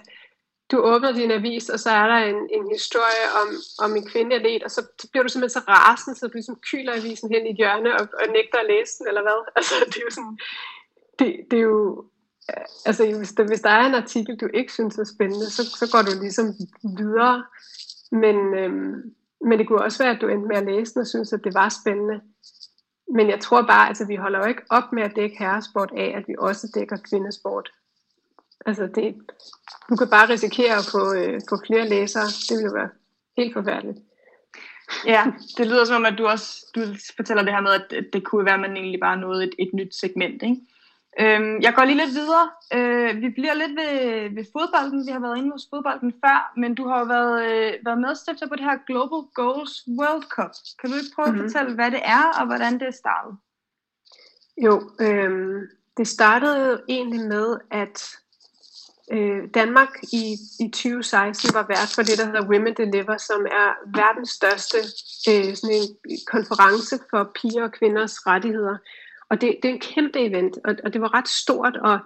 du åbner din avis, og så er der en, en historie om, om en kvindeatlet, og så, så bliver du simpelthen så rasende, så du ligesom kyler avisen hen i hjørne og, og nægter at læse den, eller hvad? Altså, det er jo sådan, det, det er jo, altså hvis der, hvis der er en artikel, du ikke synes er spændende, så, så går du ligesom videre. Men, øhm, men det kunne også være, at du endte med at læse den og synes, at det var spændende. Men jeg tror bare, altså vi holder jo ikke op med at dække herresport af, at vi også dækker kvindesport. Altså det, du kan bare risikere at få, øh, få flere læsere. Det ville jo være helt forfærdeligt. Ja, det lyder som om, at du også du fortæller det her med, at det kunne være, at man egentlig bare nåede et, et nyt segment. Ikke? Øhm, jeg går lige lidt videre. Øh, vi bliver lidt ved, ved fodbolden. Vi har været inde hos fodbolden før, men du har jo været, øh, været medstifter på det her Global Goals World Cup. Kan du ikke prøve mm-hmm. at mhm. fortælle, hvad det er, og hvordan det er startet? Jo, øh, det startede egentlig med, at øh, Danmark i, i 2016 var vært for det, der hedder Women Deliver, som er verdens største øh, sådan en konference for piger og kvinders rettigheder. Og det, det er en kæmpe event, og, og det var ret stort, og,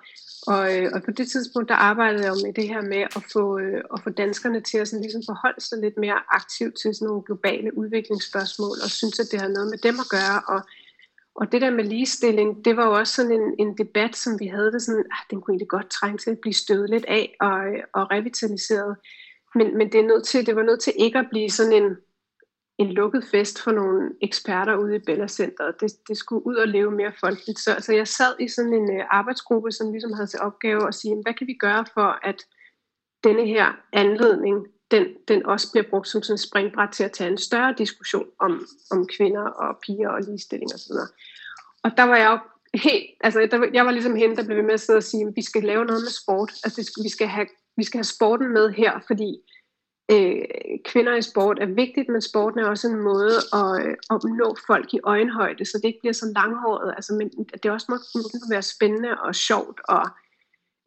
og, øh, og på det tidspunkt, der arbejdede jeg med det her med at få, øh, at få danskerne til at sådan ligesom forholde sig lidt mere aktivt til sådan nogle globale udviklingsspørgsmål, og synes, at det har noget med dem at gøre, og, og det der med ligestilling, det var jo også sådan en, en debat, som vi havde det sådan, ah, den kunne egentlig godt trænge til at blive stødet lidt af og, øh, og revitaliseret. Men, men det, er nødt til, det var nødt til ikke at blive sådan en, en lukket fest for nogle eksperter ude i Bella Center. Det, det skulle ud og leve mere folkeligt. Så så jeg sad i sådan en uh, arbejdsgruppe, som ligesom havde til opgave at sige, hvad kan vi gøre for, at denne her anledning, den, den også bliver brugt som sådan en springbræt til at tage en større diskussion om, om kvinder og piger og ligestilling osv. Og, og der var jeg jo helt, altså der, jeg var ligesom hende, der blev ved med at sidde og sige, at vi skal lave noget med sport. Altså det, vi, skal have, vi skal have sporten med her, fordi øh, kvinder i sport er vigtigt, men sporten er også en måde at, øh, at nå folk i øjenhøjde, så det ikke bliver så langhåret. Altså, men det også må, må være spændende og sjovt. Og,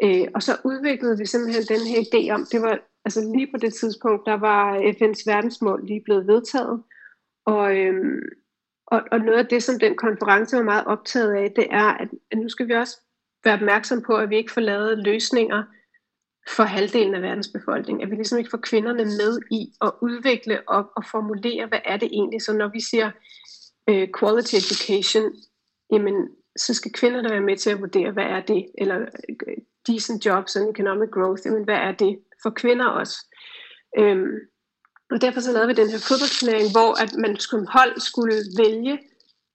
øh, og så udviklede vi simpelthen den her idé om, det var altså lige på det tidspunkt, der var FN's verdensmål lige blevet vedtaget, og, øh, og, og noget af det, som den konference var meget optaget af, det er, at, at nu skal vi også være opmærksom på, at vi ikke får lavet løsninger, for halvdelen af verdens befolkning, at vi ligesom ikke får kvinderne med i at udvikle og, og formulere, hvad er det egentlig. Så når vi siger øh, quality education, jamen, så skal kvinderne være med til at vurdere, hvad er det, eller øh, decent jobs and economic growth, jamen, hvad er det for kvinder også. Øhm, og derfor så lavede vi den her fodboldturnering, hvor at man som hold skulle vælge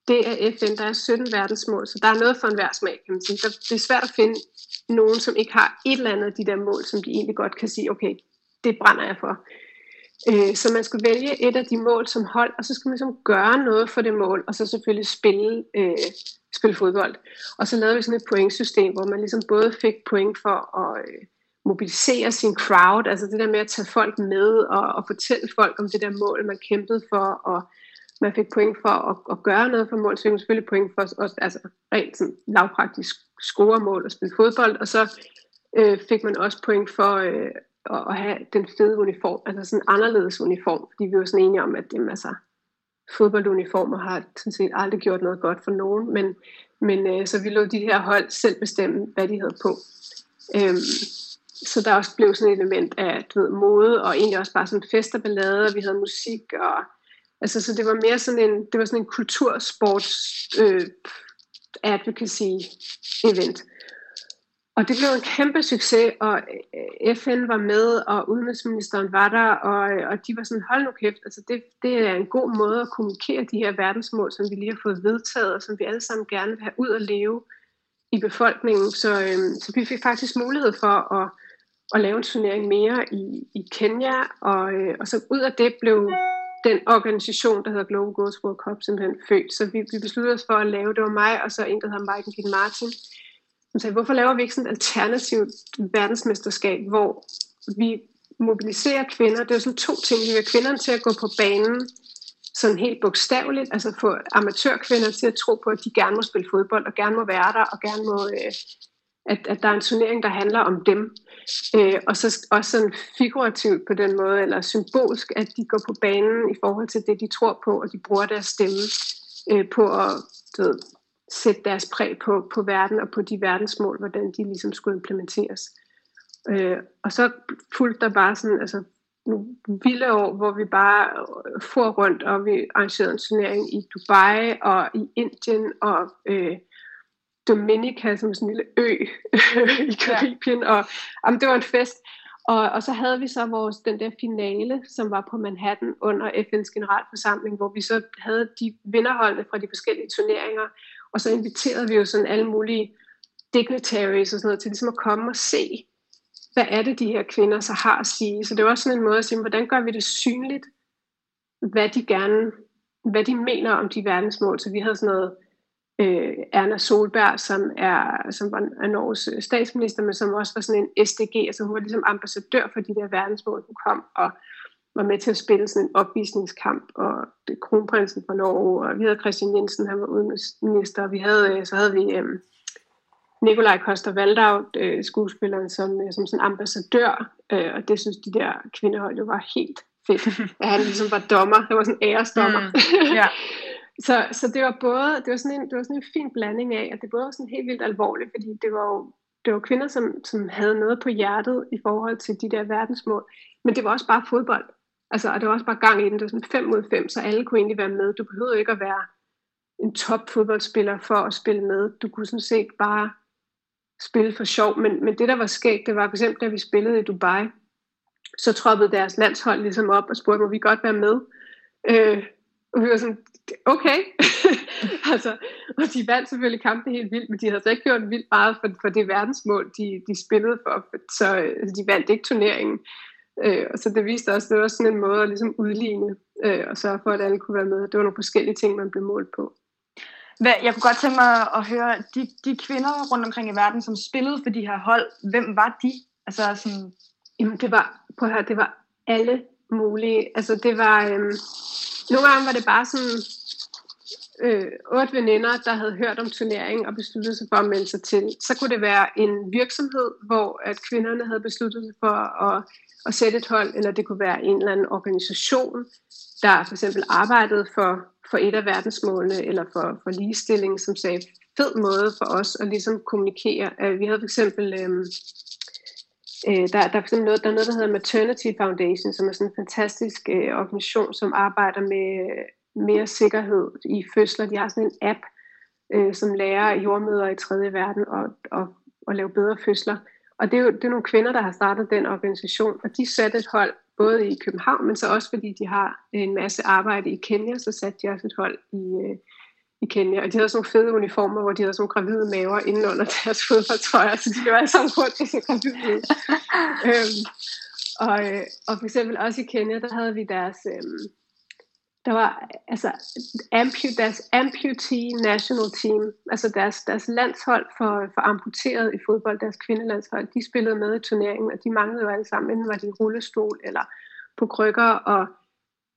det er FN, der er 17 verdensmål, så der er noget for enhver smag, kan man sige. Der, det er svært at finde nogen, som ikke har et eller andet af de der mål, som de egentlig godt kan sige, okay, det brænder jeg for. Øh, så man skulle vælge et af de mål som hold, og så skal man ligesom gøre noget for det mål, og så selvfølgelig spille, øh, spille fodbold. Og så lavede vi sådan et pointsystem, hvor man ligesom både fik point for at øh, mobilisere sin crowd, altså det der med at tage folk med og, og fortælle folk om det der mål, man kæmpede for, og man fik point for at, at gøre noget for mål, så fik man selvfølgelig point for også, altså rent sådan lavpraktisk score mål og spille fodbold, og så øh, fik man også point for øh, at have den fede uniform, altså sådan en anderledes uniform, fordi vi var sådan enige om, at det, altså, fodbolduniformer har sådan set aldrig gjort noget godt for nogen, men, men øh, så vi lod de her hold selv bestemme, hvad de havde på. Øhm, så der også blev sådan et element af du ved, mode, og egentlig også bare sådan fest og ballade, og vi havde musik, og Altså, så det var mere sådan en, det var sådan en kultursports øh, advocacy event. Og det blev en kæmpe succes, og øh, FN var med, og udenrigsministeren var der, og, øh, og de var sådan, hold nu kæft, altså det, det er en god måde at kommunikere de her verdensmål, som vi lige har fået vedtaget, og som vi alle sammen gerne vil have ud at leve i befolkningen. Så, øhm, så vi fik faktisk mulighed for at, at lave en turnering mere i, i Kenya, og, øh, og så ud af det blev den organisation, der hedder Global Girls World Cup, simpelthen født. Så vi, vi besluttede os for at lave, det var mig, og så en, der hedder Michael Gitt Martin, som sagde, hvorfor laver vi ikke sådan et alternativt verdensmesterskab, hvor vi mobiliserer kvinder. Det er sådan to ting. Vi vil kvinderne til at gå på banen, sådan helt bogstaveligt, altså få amatørkvinder til at tro på, at de gerne må spille fodbold, og gerne må være der, og gerne må øh, at, at der er en turnering, der handler om dem. Øh, og så også sådan figurativt på den måde, eller symbolsk, at de går på banen i forhold til det, de tror på, og de bruger deres stemme øh, på at du ved, sætte deres præg på, på verden og på de verdensmål, hvordan de ligesom skulle implementeres. Øh, og så fulgte der bare sådan, altså nogle vilde år, hvor vi bare øh, for rundt, og vi arrangerede en turnering i Dubai og i Indien og øh, Dominica, som sådan en lille ø i Karibien, ja. og jamen, det var en fest. Og, og så havde vi så vores, den der finale, som var på Manhattan under FN's generalforsamling, hvor vi så havde de vinderholdene fra de forskellige turneringer, og så inviterede vi jo sådan alle mulige dignitaries og sådan noget til ligesom at komme og se, hvad er det, de her kvinder så har at sige. Så det var også sådan en måde at sige, hvordan gør vi det synligt, hvad de gerne, hvad de mener om de verdensmål. Så vi havde sådan noget øh, Erna Solberg, som, er, som var Norges øh, statsminister, men som også var sådan en SDG, altså hun var ligesom ambassadør for de der verdensmål, hun kom og var med til at spille sådan en opvisningskamp, og det kronprinsen fra Norge, og vi havde Christian Jensen, han var udenrigsminister, og vi havde, øh, så havde vi øh, Nikolaj Koster Valdau, øh, skuespilleren, som, øh, som sådan ambassadør, øh, og det synes de der kvindehold jo var helt fedt, at han ligesom var dommer, det var sådan æresdommer. Mm, ja. Så, så det var både, det var, sådan en, det var sådan en fin blanding af, at det både var sådan helt vildt alvorligt, fordi det var jo det var kvinder, som, som havde noget på hjertet i forhold til de der verdensmål, men det var også bare fodbold. Altså, og det var også bare gang i den. Det var sådan 5 mod 5, så alle kunne egentlig være med. Du behøvede ikke at være en top fodboldspiller for at spille med. Du kunne sådan set bare spille for sjov. Men, men det, der var skægt, det var for eksempel, da vi spillede i Dubai, så troppede deres landshold ligesom op og spurgte, må vi godt være med? Øh, og vi var sådan, okay. altså, og de vandt selvfølgelig kampen helt vildt, men de havde så ikke gjort vildt meget for, for det verdensmål, de, de spillede for. Så altså, de vandt ikke turneringen. Øh, og så det viste også, det var sådan en måde at ligesom udligne øh, og sørge for, at alle kunne være med. Det var nogle forskellige ting, man blev målt på. Hvad, jeg kunne godt tænke mig at høre, de, de kvinder rundt omkring i verden, som spillede for de her hold, hvem var de? Altså sådan... Jamen, det var, på her, det var alle mulige. Altså, det var... Øhm, nogle gange var det bare sådan øh, otte veninder, der havde hørt om turneringen og besluttet sig for at melde sig til. Så kunne det være en virksomhed, hvor at kvinderne havde besluttet sig for at, at sætte et hold, eller det kunne være en eller anden organisation, der for eksempel arbejdede for, for et af verdensmålene, eller for, for ligestilling, som sagde, fed måde for os at ligesom kommunikere. Øh, vi havde for eksempel... Øh, Øh, der, der, er noget, der er noget, der hedder Maternity Foundation, som er sådan en fantastisk øh, organisation, som arbejder med mere sikkerhed i fødsler. De har sådan en app, øh, som lærer jordmøder i tredje verden at, at, at lave bedre fødsler. Og det er jo det er nogle kvinder, der har startet den organisation, og de satte et hold både i København, men så også fordi de har en masse arbejde i Kenya, så satte de også et hold i, øh, i Kenya. Og de havde sådan nogle fede uniformer, hvor de havde sådan nogle gravide maver inden under deres fodboldtrøjer, så de var alle sammen rundt i så gravide. øhm, og, øh, og for eksempel også i Kenya, der havde vi deres... Øhm, der var altså ampu, deres amputee national team, altså deres, deres landshold for, for amputeret i fodbold, deres kvindelandshold, de spillede med i turneringen, og de manglede jo alle sammen, enten var de i rullestol eller på krykker, og,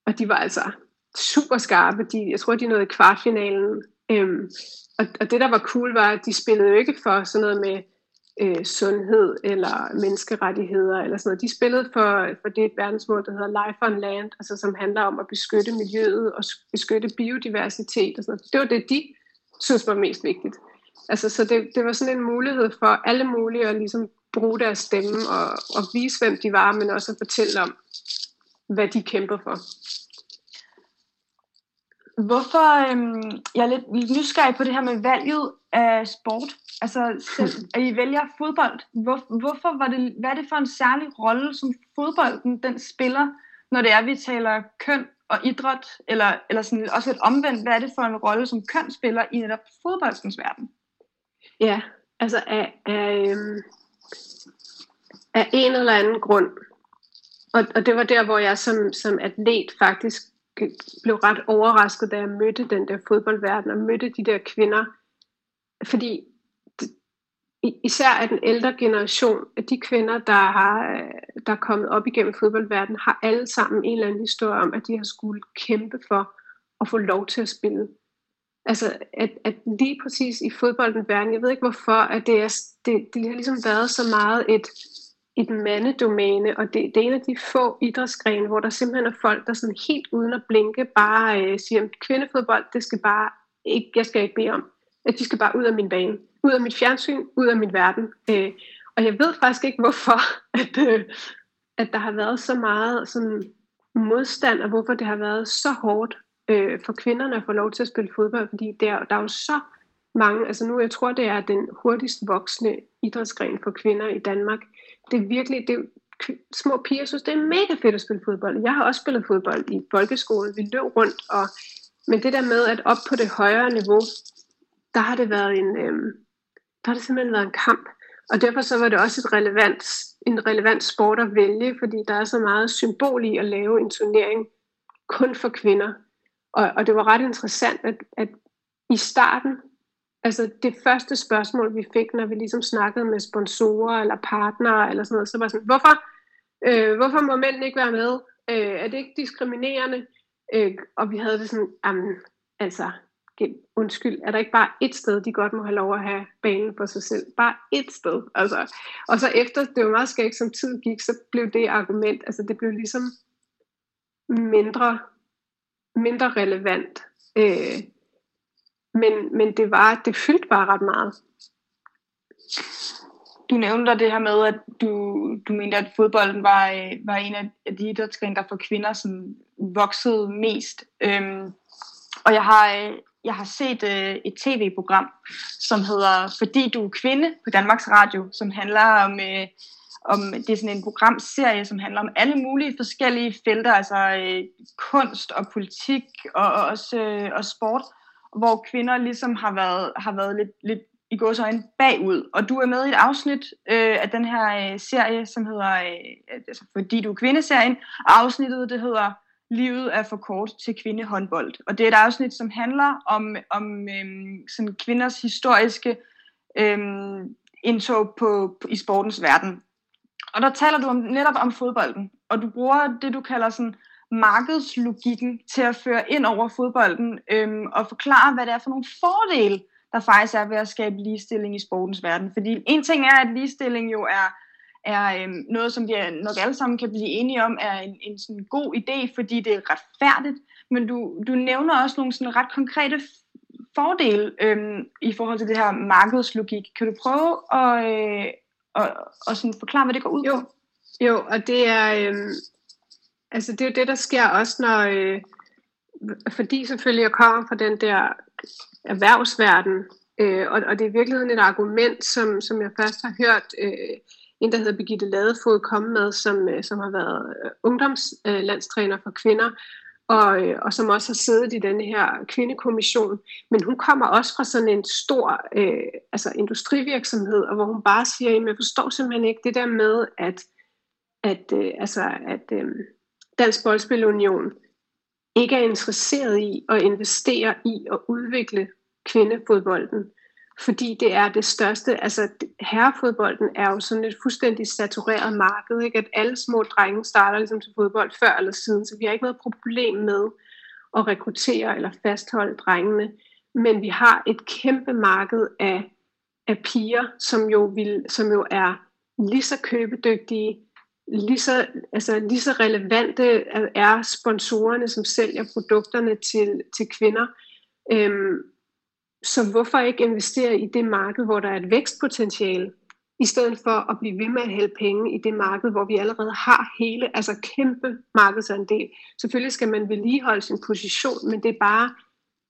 og de var altså super skarpe. De, jeg tror, de nåede kvartfinalen. Øhm, og, og det, der var cool, var, at de spillede jo ikke for sådan noget med øh, sundhed eller menneskerettigheder eller sådan noget. De spillede for, for det verdensmål, der hedder Life on Land, altså som handler om at beskytte miljøet og beskytte biodiversitet og sådan noget. Det var det, de synes var mest vigtigt. Altså, så det, det var sådan en mulighed for alle mulige at ligesom bruge deres stemme og, og vise, hvem de var, men også at fortælle om, hvad de kæmper for. Hvorfor, øhm, jeg er lidt nysgerrig på det her med valget af sport. Altså, selv, at I vælger fodbold. Hvor, hvorfor var det, hvad er det for en særlig rolle, som fodbolden den spiller, når det er, vi taler køn og idræt, eller, eller sådan også lidt omvendt, hvad er det for en rolle, som køn spiller i netop fodboldens verden? Ja, altså af, af, øhm, af en eller anden grund, og, og det var der, hvor jeg som, som atlet faktisk blev ret overrasket, da jeg mødte den der fodboldverden, og mødte de der kvinder. Fordi især af den ældre generation, af de kvinder, der, har, der er kommet op igennem fodboldverdenen, har alle sammen en eller anden historie om, at de har skulle kæmpe for at få lov til at spille. Altså, at, at lige præcis i fodboldens verden, jeg ved ikke hvorfor, at det, er, det, det har ligesom været så meget et, et mandedomæne, og det, det er en af de få idrætsgrene, hvor der simpelthen er folk, der sådan helt uden at blinke, bare øh, siger, at kvindefodbold, det skal bare ikke, jeg skal ikke bede om, at de skal bare ud af min bane, ud af mit fjernsyn, ud af min verden. Øh, og jeg ved faktisk ikke, hvorfor, at, øh, at der har været så meget sådan, modstand, og hvorfor det har været så hårdt øh, for kvinderne at få lov til at spille fodbold, fordi der, der er jo så mange, altså nu jeg tror, det er den hurtigst voksende idrætsgren for kvinder i Danmark, det er virkelig, det er, små piger synes, det er mega fedt at spille fodbold. Jeg har også spillet fodbold i folkeskolen. Vi løb rundt, og, men det der med, at op på det højere niveau, der har det været en, øh, der har det simpelthen været en kamp. Og derfor så var det også et relevant, en relevant sport at vælge, fordi der er så meget symbol i at lave en turnering kun for kvinder. Og, og det var ret interessant, at, at i starten, altså det første spørgsmål, vi fik, når vi ligesom snakkede med sponsorer eller partnere eller sådan noget, så var sådan, hvorfor, øh, hvorfor må mænd ikke være med? Øh, er det ikke diskriminerende? Øh, og vi havde det sådan, jamen, altså, undskyld, er der ikke bare et sted, de godt må have lov at have banen for sig selv? Bare et sted. Altså. Og så efter, det var meget skægt, som tid gik, så blev det argument, altså det blev ligesom mindre, mindre relevant. Øh, men, men det var, det fyldte bare ret meget. Du nævnte det her med, at du, du mente, at fodbolden var, øh, var en af de idrætsgrene, der for kvinder som voksede mest. Øhm, og jeg har, øh, jeg har set øh, et tv-program, som hedder Fordi du er kvinde på Danmarks Radio, som handler om, øh, om det er sådan en programserie, som handler om alle mulige forskellige felter, altså øh, kunst og politik og, og også øh, og sport, hvor kvinder ligesom har været, har været lidt, lidt i gåsøjne bagud. Og du er med i et afsnit øh, af den her øh, serie, som hedder, øh, altså fordi du er kvindeserien, og afsnittet det hedder Livet er for kort til kvindehåndbold. Og det er et afsnit, som handler om, om øhm, sådan kvinders historiske øhm, indtog på, på, i sportens verden. Og der taler du om, netop om fodbolden, og du bruger det, du kalder sådan markedslogikken til at føre ind over fodbolden øhm, og forklare, hvad det er for nogle fordele, der faktisk er ved at skabe ligestilling i sportens verden. Fordi en ting er, at ligestilling jo er, er øh, noget, som vi nok alle sammen kan blive enige om, er en, en sådan god idé, fordi det er retfærdigt. Men du, du nævner også nogle sådan ret konkrete fordele øhm, i forhold til det her markedslogik. Kan du prøve at, øh, og, og sådan forklare, hvad det går ud jo. på? Jo, og det er, øh, altså det er jo det, der sker også, når, øh, fordi selvfølgelig jeg kommer fra den der erhvervsverden, øh, og, og det er i virkeligheden et argument, som, som jeg først har hørt øh, en, der hedder Birgitte Ladefod, komme med, som, øh, som har været øh, ungdomslandstræner for kvinder, og, øh, og som også har siddet i den her kvindekommission. Men hun kommer også fra sådan en stor øh, altså industrivirksomhed, og hvor hun bare siger, at jeg forstår simpelthen ikke det der med, at, at, øh, altså, at øh, Dansk Boldspilunion ikke er interesseret i at investere i at udvikle kvindefodbolden fordi det er det største, altså herrefodbolden er jo sådan et fuldstændig satureret marked, ikke? at alle små drenge starter ligesom til fodbold før eller siden, så vi har ikke noget problem med at rekruttere eller fastholde drengene, men vi har et kæmpe marked af, af piger, som jo, vil, som jo er lige så købedygtige, lige så, altså lige så relevante er sponsorerne, som sælger produkterne til, til kvinder. Øhm, så hvorfor ikke investere i det marked, hvor der er et vækstpotentiale, i stedet for at blive ved med at hælde penge i det marked, hvor vi allerede har hele, altså kæmpe markedsandel. Selvfølgelig skal man vedligeholde sin position, men det er bare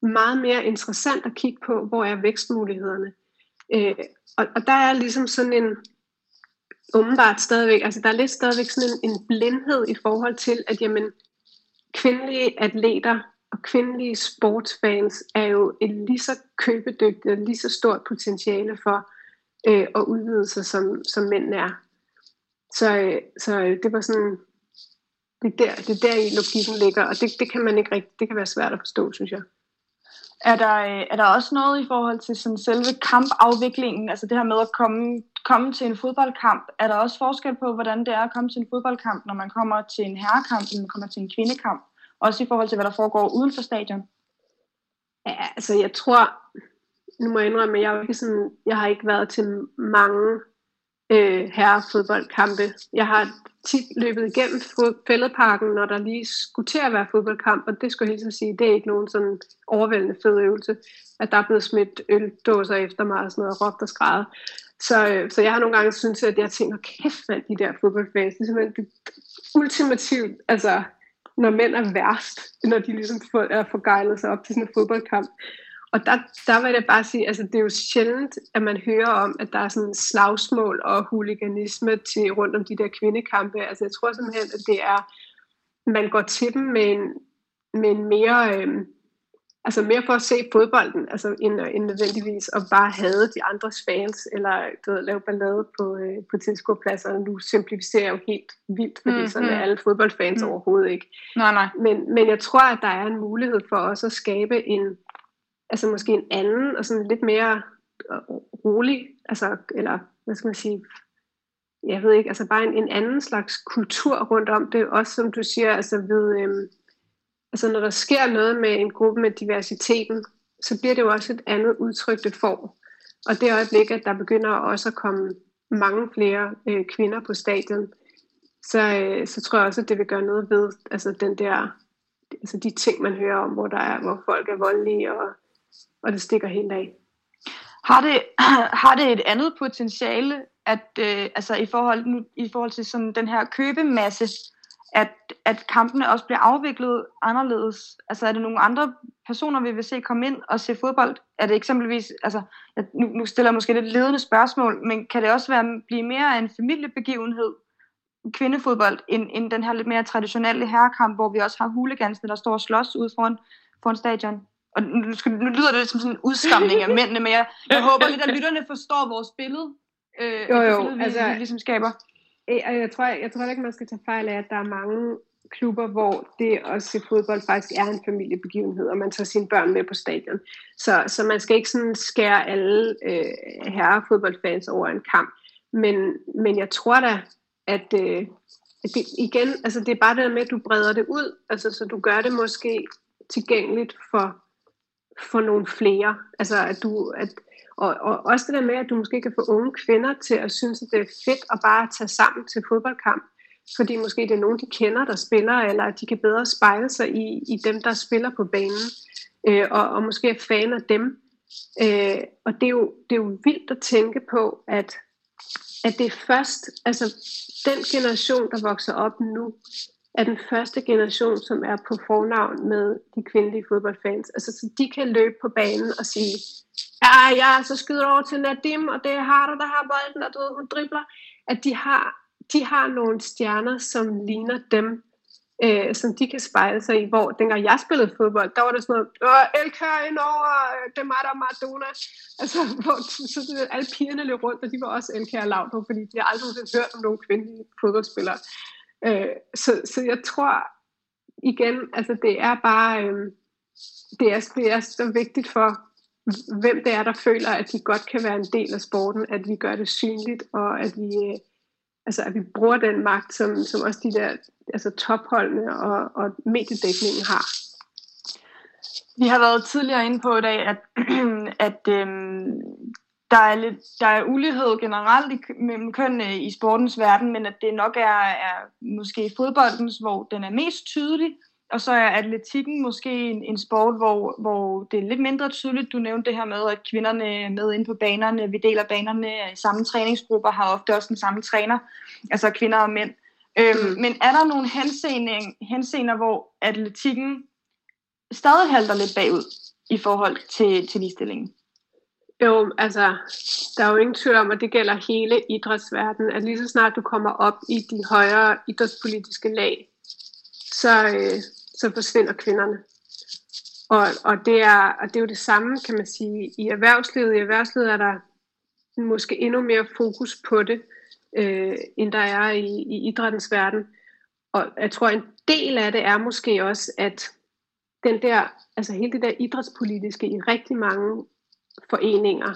meget mere interessant at kigge på, hvor er vækstmulighederne. Øh, og, og der er ligesom sådan en, åbenbart stadigvæk, altså der er lidt stadigvæk sådan en, en blindhed i forhold til, at jamen, kvindelige atleter og kvindelige sportsfans er jo et lige så købedygtigt og lige så stort potentiale for øh, at udvide sig, som, som mænd er. Så, øh, så øh, det var sådan, det er, der, det er der i logikken ligger, og det, det kan man ikke rigtig, det kan være svært at forstå, synes jeg. Er der, øh, er der også noget i forhold til sådan selve kampafviklingen, altså det her med at komme, komme til en fodboldkamp, er der også forskel på, hvordan det er at komme til en fodboldkamp, når man kommer til en herrekamp, eller man kommer til en kvindekamp? Også i forhold til, hvad der foregår uden for stadion. Ja, altså jeg tror, nu må jeg indrømme, at jeg, ikke sådan, jeg har ikke været til mange øh, herrefodboldkampe. Jeg har tit løbet igennem fældeparken, når der lige skulle til at være fodboldkamp, og det skulle jeg helt sige, det er ikke nogen sådan overvældende fed øvelse, at der er blevet smidt øldåser efter mig og sådan noget, og råbt og skræddet. Så, øh, så jeg har nogle gange syntes, at jeg tænker, kæft mand, de der fodboldfans, det er simpelthen det ultimativt, altså når mænd er værst, når de ligesom er forgejlet sig op til sådan en fodboldkamp. Og der, der vil jeg bare sige, altså det er jo sjældent, at man hører om, at der er sådan slagsmål og huliganisme til rundt om de der kvindekampe. Altså jeg tror simpelthen, at det er, man går til dem med en, med en mere, øh, altså mere for at se fodbolden, altså end, end nødvendigvis at bare have de andres fans, eller du ved, lave ballade på, øh, på tilskuerpladser. Nu simplificerer jeg jo helt vildt, fordi mm, sådan er alle fodboldfans mm. overhovedet ikke. Nej, nej. Men, men jeg tror, at der er en mulighed for os at skabe en, altså måske en anden, og sådan lidt mere øh, rolig, altså, eller hvad skal man sige, jeg ved ikke, altså bare en, en anden slags kultur rundt om det, også som du siger, altså ved, øhm, altså når der sker noget med en gruppe med diversiteten, så bliver det jo også et andet udtryk, det får. Og det øjeblik, at der begynder også at komme mange flere øh, kvinder på stadion, så, øh, så tror jeg også, at det vil gøre noget ved altså den der, altså de ting, man hører om, hvor, der er, hvor folk er voldelige, og, og det stikker helt af. Har det, har det et andet potentiale, at øh, altså i forhold, nu, i forhold til sådan den her købemasse, at, at kampene også bliver afviklet anderledes? Altså er det nogle andre personer, vi vil se komme ind og se fodbold? Er det eksempelvis, altså, jeg, nu, nu stiller jeg måske lidt ledende spørgsmål, men kan det også være, blive mere af en familiebegivenhed, kvindefodbold, end, end den her lidt mere traditionelle herrekamp, hvor vi også har huligansene, der står og slås ude foran, foran stadion? Og nu, skal, nu lyder det lidt som sådan en udskamning af mændene, men jeg, jeg håber lidt, at lytterne forstår vores billede, øh, jo, jo, billede, vi, altså, vi ligesom skaber. Øh, jeg, jeg, tror, jeg, jeg tror ikke, man skal tage fejl af, at der er mange klubber, hvor det at se fodbold faktisk er en familiebegivenhed, og man tager sine børn med på stadion. Så, så man skal ikke sådan skære alle øh, herrefodboldfans over en kamp. Men, men jeg tror da, at, øh, at det, igen, altså det er bare det med, at du breder det ud, altså så du gør det måske tilgængeligt for, for nogle flere. Altså at du, at, og, og også det der med, at du måske kan få unge kvinder til at synes, at det er fedt at bare tage sammen til fodboldkamp fordi måske det er nogen, de kender, der spiller, eller at de kan bedre spejle sig i, i dem, der spiller på banen, øh, og, og måske er fan af dem. Øh, og det er, jo, det er jo vildt at tænke på, at, at det er først, altså den generation, der vokser op nu, er den første generation, som er på fornavn med de kvindelige fodboldfans. Altså, så de kan løbe på banen og sige, ja, ja, så skyder over til Nadim, og det er Harder, der har bolden, og du hun dribler. At de har de har nogle stjerner, som ligner dem, øh, som de kan spejle sig i, hvor dengang jeg spillede fodbold, der var det sådan noget, El ind over, det er mig, der er Maradona. Altså, hvor så det, alle pigerne løb rundt, og de var også Elkær og Laudrup, fordi de har aldrig hørt om nogen kvindelige fodboldspillere. Øh, så, så jeg tror igen, altså det er bare, øh, det, er, det er så vigtigt for, hvem det er, der føler, at de godt kan være en del af sporten, at vi gør det synligt, og at vi, øh, altså at vi bruger den magt, som, som også de der altså topholdene og, og mediedækningen har. Vi har været tidligere inde på i dag, at, at øhm, der, er lidt, der er ulighed generelt i, mellem kønnene i sportens verden, men at det nok er, er måske fodboldens, hvor den er mest tydelig, og så er atletikken måske en, en sport, hvor, hvor det er lidt mindre tydeligt. Du nævnte det her med, at kvinderne er med ind på banerne. Vi deler banerne i samme træningsgrupper, har ofte også den samme træner, altså kvinder og mænd. Øhm, mm. Men er der nogle henseender, hvor atletikken stadig halter lidt bagud i forhold til, til ligestillingen? Jo, altså, der er jo ingen tvivl om, at det gælder hele idrætsverdenen, at lige så snart du kommer op i de højere idrætspolitiske lag, så, øh, så forsvinder kvinderne. Og, og, det er, og det er jo det samme, kan man sige, i erhvervslivet. I erhvervslivet er der måske endnu mere fokus på det, øh, end der er i, i idrættens verden. Og jeg tror, en del af det er måske også, at den der, altså hele det der idrætspolitiske i rigtig mange foreninger,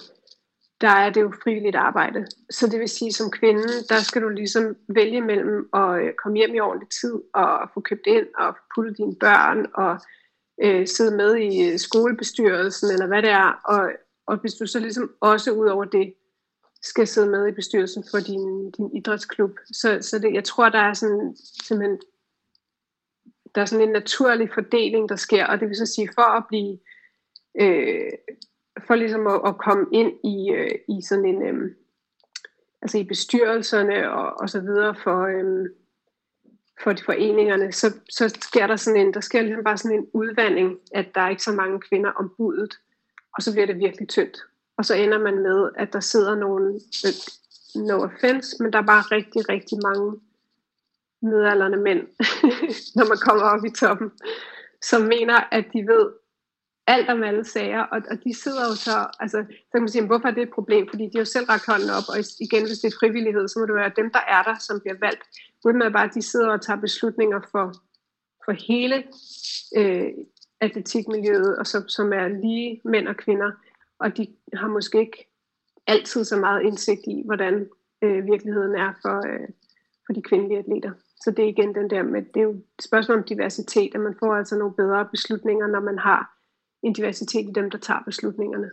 der er det jo frivilligt arbejde. Så det vil sige, som kvinde, der skal du ligesom vælge mellem at øh, komme hjem i ordentlig tid og få købt ind og putte dine børn og øh, sidde med i øh, skolebestyrelsen eller hvad det er. Og, og hvis du så ligesom også ud over det skal sidde med i bestyrelsen for din, din idrætsklub. Så, så det, jeg tror, der er sådan simpelthen der er sådan en naturlig fordeling, der sker, og det vil så sige, for at blive øh, for ligesom at, at komme ind i, øh, i sådan en, øh, altså i bestyrelserne og, og så videre for, øh, for de foreningerne, så, så sker der sådan en, der sker ligesom bare sådan en udvandring, at der er ikke så mange kvinder om budet, og så bliver det virkelig tyndt. Og så ender man med, at der sidder nogle, øh, no offense, men der er bare rigtig, rigtig mange midalderne mænd, når man kommer op i toppen, som mener, at de ved alt om alle sager, og, og de sidder jo så, altså, så kan man sige, hvorfor er det et problem? Fordi de har jo selv rakt hånden op, og igen, hvis det er frivillighed, så må det være dem, der er der, som bliver valgt. Uden at bare, de sidder og tager beslutninger for, for hele øh, atletikmiljøet, og så, som er lige mænd og kvinder, og de har måske ikke altid så meget indsigt i, hvordan øh, virkeligheden er for, øh, for de kvindelige atleter. Så det er igen den der med, det er jo et spørgsmål om diversitet, at man får altså nogle bedre beslutninger, når man har en diversitet i dem, der tager beslutningerne.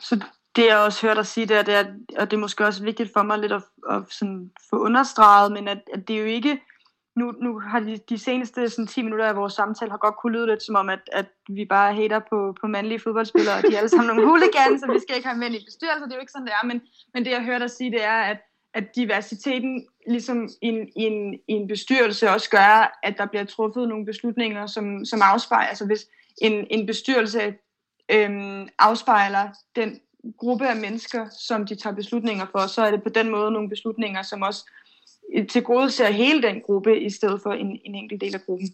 Så det jeg også hørt dig sige, det er, det er, og det er måske også vigtigt for mig lidt at, at sådan få understreget, men at, at det er jo ikke, nu, nu har de, de seneste sådan, 10 minutter af vores samtale har godt kunne lyde lidt som om, at, at vi bare hater på, på mandlige fodboldspillere, og de er alle sammen nogle hooligans, og vi skal ikke have mænd i bestyrelser, det er jo ikke sådan, det er, men, men det jeg hører dig sige, det er, at, at diversiteten ligesom i en, i, en, i en bestyrelse også gør, at der bliver truffet nogle beslutninger, som, som afspejler, altså hvis, en, en bestyrelse øhm, afspejler den gruppe af mennesker, som de tager beslutninger for, så er det på den måde nogle beslutninger, som også øh, til gode ser hele den gruppe, i stedet for en, en enkelt del af gruppen.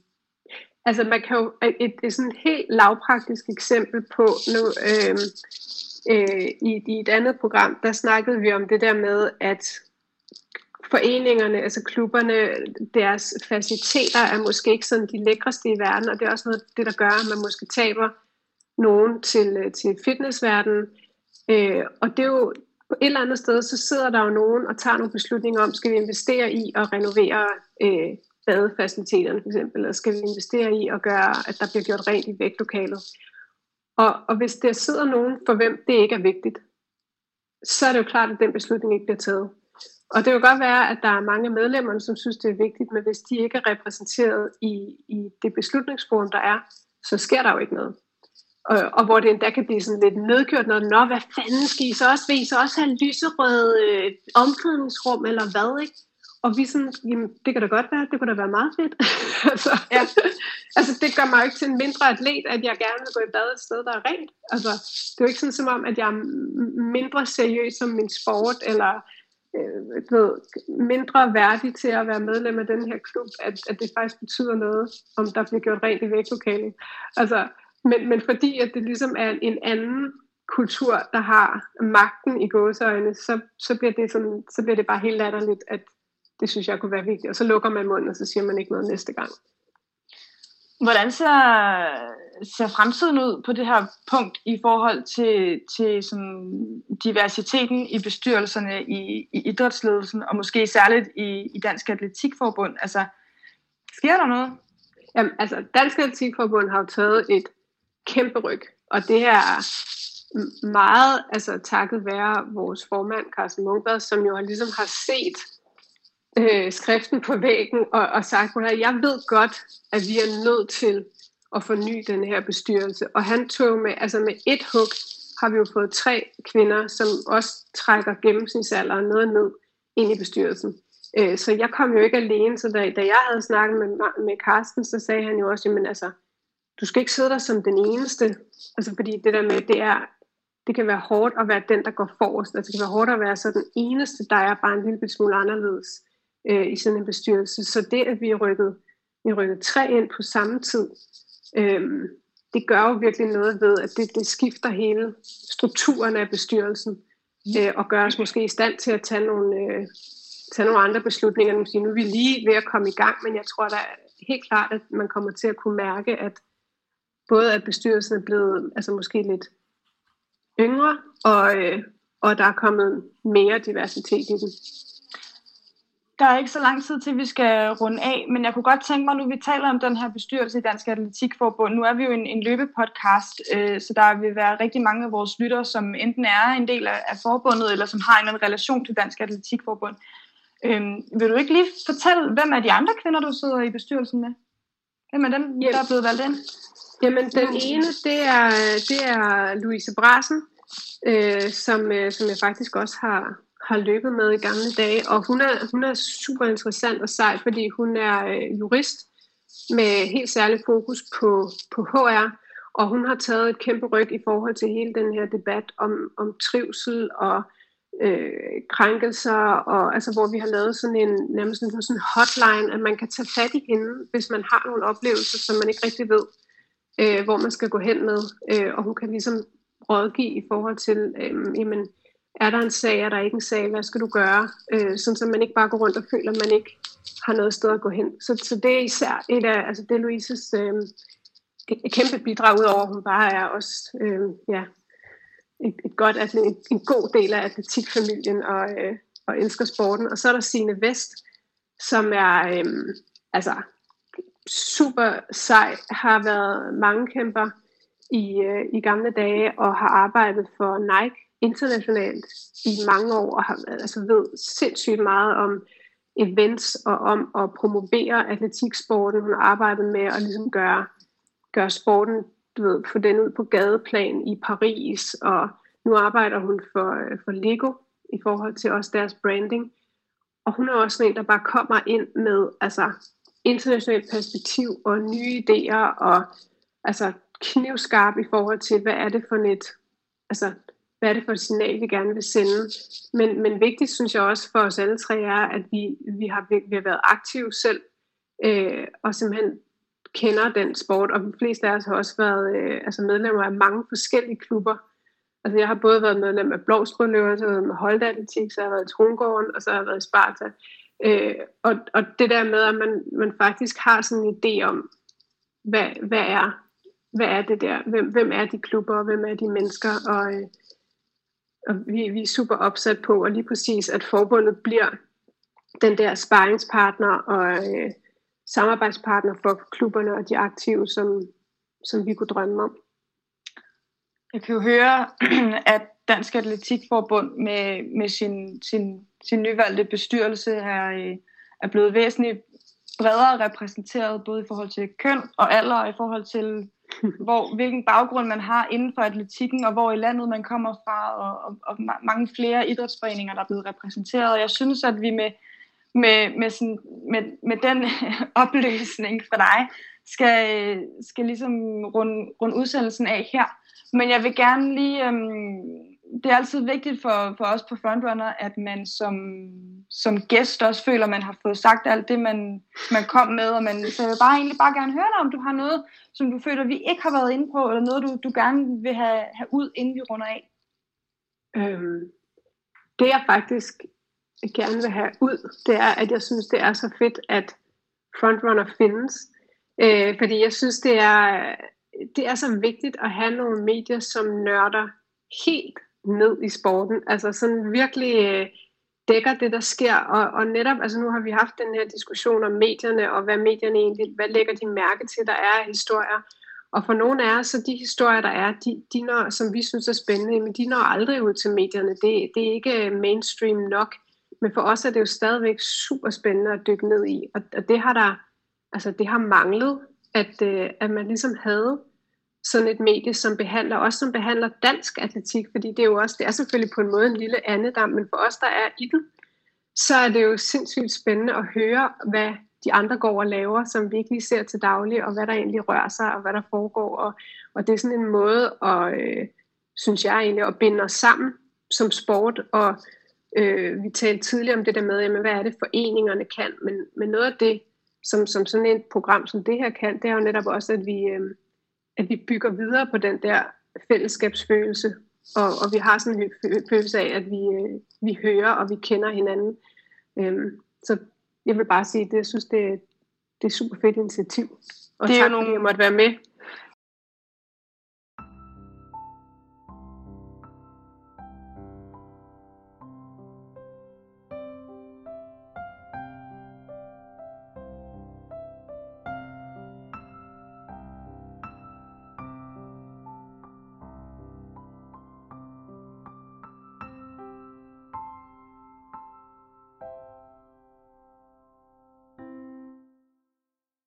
Altså man kan jo, øh, et, et sådan helt lavpraktisk eksempel på, nu øh, øh, i, i et andet program, der snakkede vi om det der med, at foreningerne, altså klubberne, deres faciliteter er måske ikke sådan de lækreste i verden, og det er også noget det, der gør, at man måske taber nogen til, øh, til fitnessverdenen. Øh, og det er jo på et eller andet sted, så sidder der jo nogen og tager nogle beslutninger om, skal vi investere i at renovere øh, badefaciliteterne for eksempel, eller skal vi investere i at gøre, at der bliver gjort rent i vægtlokalet. Og, og hvis der sidder nogen, for hvem det ikke er vigtigt, så er det jo klart, at den beslutning ikke bliver taget. Og det kan godt være, at der er mange af medlemmerne, som synes, det er vigtigt, men hvis de ikke er repræsenteret i, i det beslutningsforum, der er, så sker der jo ikke noget. Og, og hvor det endda kan blive sådan lidt nedkørt, når nå, hvad fanden skal I så også? Vil I så også have lyserød øh, omklædningsrum, eller hvad, ikke? Og vi sådan, jamen, det kan da godt være, det kunne da være meget fedt. altså, ja. altså, det gør mig jo ikke til en mindre atlet, at jeg gerne vil gå i bad et sted, der er rent. Altså, det er jo ikke sådan som om, at jeg er mindre seriøs som min sport, eller øh, ved, mindre værdig til at være medlem af den her klub, at, at det faktisk betyder noget, om der bliver gjort rent i vægtlokalet. Altså, men, men fordi at det ligesom er en anden kultur, der har magten i gåseøjne, så, så, bliver det sådan, så bliver det bare helt latterligt, at det synes jeg kunne være vigtigt. Og så lukker man munden, og så siger man ikke noget næste gang. Hvordan ser, ser fremtiden ud på det her punkt i forhold til, til sådan diversiteten i bestyrelserne i, i idrætsledelsen, og måske særligt i, i Dansk Atletikforbund? Altså, sker der noget? Jamen, altså, Dansk Atletikforbund har jo taget et kæmpe ryg, og det er meget altså, takket være vores formand, Carsten Munkberg, som jo ligesom har set øh, skriften på væggen og, og sagt, at jeg ved godt, at vi er nødt til at forny den her bestyrelse. Og han tog med, altså med et hug, har vi jo fået tre kvinder, som også trækker gennemsnitsalderen noget ned ind i bestyrelsen. Øh, så jeg kom jo ikke alene, så da, da jeg havde snakket med, med Carsten, så sagde han jo også, jamen altså, du skal ikke sidde der som den eneste. Altså fordi det der med, det er, det kan være hårdt at være den, der går forrest. Altså det kan være hårdt at være så den eneste, der er bare en lille smule anderledes øh, i sådan en bestyrelse. Så det, at vi rykkede, vi rykkede tre ind på samme tid, øh, det gør jo virkelig noget ved, at det, det skifter hele strukturen af bestyrelsen, øh, og gør os måske i stand til at tage nogle, øh, tage nogle andre beslutninger. Nu er vi lige ved at komme i gang, men jeg tror da helt klart, at man kommer til at kunne mærke, at både at bestyrelsen er blevet altså måske lidt yngre, og, øh, og der er kommet mere diversitet i den. Der er ikke så lang tid til, vi skal runde af, men jeg kunne godt tænke mig, nu vi taler om den her bestyrelse i Dansk Atletikforbund, nu er vi jo en, en løbepodcast, øh, så der vil være rigtig mange af vores lyttere, som enten er en del af, af forbundet, eller som har en anden relation til Dansk Atletikforbund. Øh, vil du ikke lige fortælle, hvem er de andre kvinder, du sidder i bestyrelsen med? Hvem er dem, der er blevet valgt ind? Jamen, den ene, det er, det er Louise Brassen, øh, som, øh, som jeg faktisk også har, har løbet med i gamle dage. Og hun er, hun er super interessant og sej, fordi hun er øh, jurist med helt særlig fokus på, på HR. Og hun har taget et kæmpe ryg i forhold til hele den her debat om, om trivsel og øh, krænkelser, og altså hvor vi har lavet sådan en nærmest sådan en hotline, at man kan tage fat i hende, hvis man har nogle oplevelser, som man ikke rigtig ved, øh, hvor man skal gå hen med. Øh, og hun kan ligesom rådgive i forhold til, øh, jamen, er der en sag, er der ikke en sag, hvad skal du gøre? Øh, sådan så man ikke bare går rundt og føler, at man ikke har noget sted at gå hen. Så, så det er især et af, altså det er Louises øh, et kæmpe bidrag, udover at hun bare er også, øh, ja, et, et godt, en, en god del af atletikfamilien og, øh, og elsker sporten. Og så er der Signe Vest, som er øh, altså super sej, har været mange kæmper i, øh, i gamle dage og har arbejdet for Nike internationalt i mange år og har, altså ved sindssygt meget om events og om at promovere atletiksporten. Hun har arbejdet med at ligesom gøre, gøre sporten, du ved, få den ud på gadeplan i Paris, og nu arbejder hun for, for Lego i forhold til også deres branding. Og hun er også en, der bare kommer ind med altså, internationalt perspektiv og nye idéer og altså knivskarp i forhold til, hvad er det for et, altså, hvad er det for et signal, vi gerne vil sende. Men, men vigtigt synes jeg også for os alle tre er, at vi, vi, har, vi har været aktive selv, øh, og simpelthen kender den sport, og de fleste af os har også været øh, altså medlemmer af mange forskellige klubber. Altså jeg har både været medlem af Blåsbrøløver, så har jeg været med Holdatletik, så har jeg været i Trongården, og så har jeg været i Sparta. Øh, og, og det der med, at man, man faktisk har sådan en idé om, hvad, hvad, er, hvad er det der? Hvem, hvem er de klubber, og hvem er de mennesker? Og, øh, og vi, vi er super opsat på, og lige præcis, at forbundet bliver den der sparringspartner og øh, samarbejdspartner for klubberne og de aktive, som, som vi kunne drømme om. Jeg kan jo høre, at Dansk Atletikforbund med, med sin, sin, sin nyvalgte bestyrelse her øh, er blevet væsentligt bredere repræsenteret, både i forhold til køn og alder, og i forhold til, hvor, hvilken baggrund man har inden for atletikken, og hvor i landet man kommer fra, og, og, og mange flere idrætsforeninger, der er blevet repræsenteret. Jeg synes, at vi med, med, med, sådan, med, med den opløsning fra dig, skal, skal ligesom runde, runde udsendelsen af her. Men jeg vil gerne lige, øhm, det er altid vigtigt for, for os på Frontrunner, at man som, som gæst også føler, at man har fået sagt alt det, man, man kom med. Og man, så jeg vil bare egentlig bare gerne høre dig, om du har noget, som du føler, vi ikke har været inde på, eller noget, du, du gerne vil have, have ud, inden vi runder af. Øhm, det jeg faktisk gerne vil have ud, det er, at jeg synes, det er så fedt, at Frontrunner findes. Øh, fordi jeg synes, det er, det er så vigtigt at have nogle medier, som nørder helt ned i sporten. Altså sådan virkelig øh, dækker det, der sker. Og, og netop, altså nu har vi haft den her diskussion om medierne, og hvad medierne egentlig, hvad lægger de mærke til, der er historier. Og for nogle af os, så de historier, der er, de, de når, som vi synes er spændende, men de når aldrig ud til medierne. Det, det er ikke øh, mainstream nok. Men for os er det jo stadigvæk super spændende at dykke ned i. Og, og det har der, altså det har manglet, at, øh, at man ligesom havde sådan et medie, som behandler, også som behandler dansk atletik, fordi det er jo også, det er selvfølgelig på en måde en lille andedam, men for os, der er i den, så er det jo sindssygt spændende at høre, hvad de andre går og laver, som vi ikke lige ser til daglig, og hvad der egentlig rører sig, og hvad der foregår. Og, og det er sådan en måde, at, øh, synes jeg egentlig, at binde os sammen som sport, og øh, vi talte tidligere om det der med, jamen, hvad er det foreningerne kan, men, men noget af det, som, som sådan et program som det her kan, det er jo netop også, at vi, øh, at vi bygger videre på den der fællesskabsfølelse, og, og vi har sådan en følelse af, at vi, øh, vi hører og vi kender hinanden. Øhm, så jeg vil bare sige, at jeg synes, det, det er et super fedt initiativ. Og det er tak, jo nogle, fordi jeg måtte være med.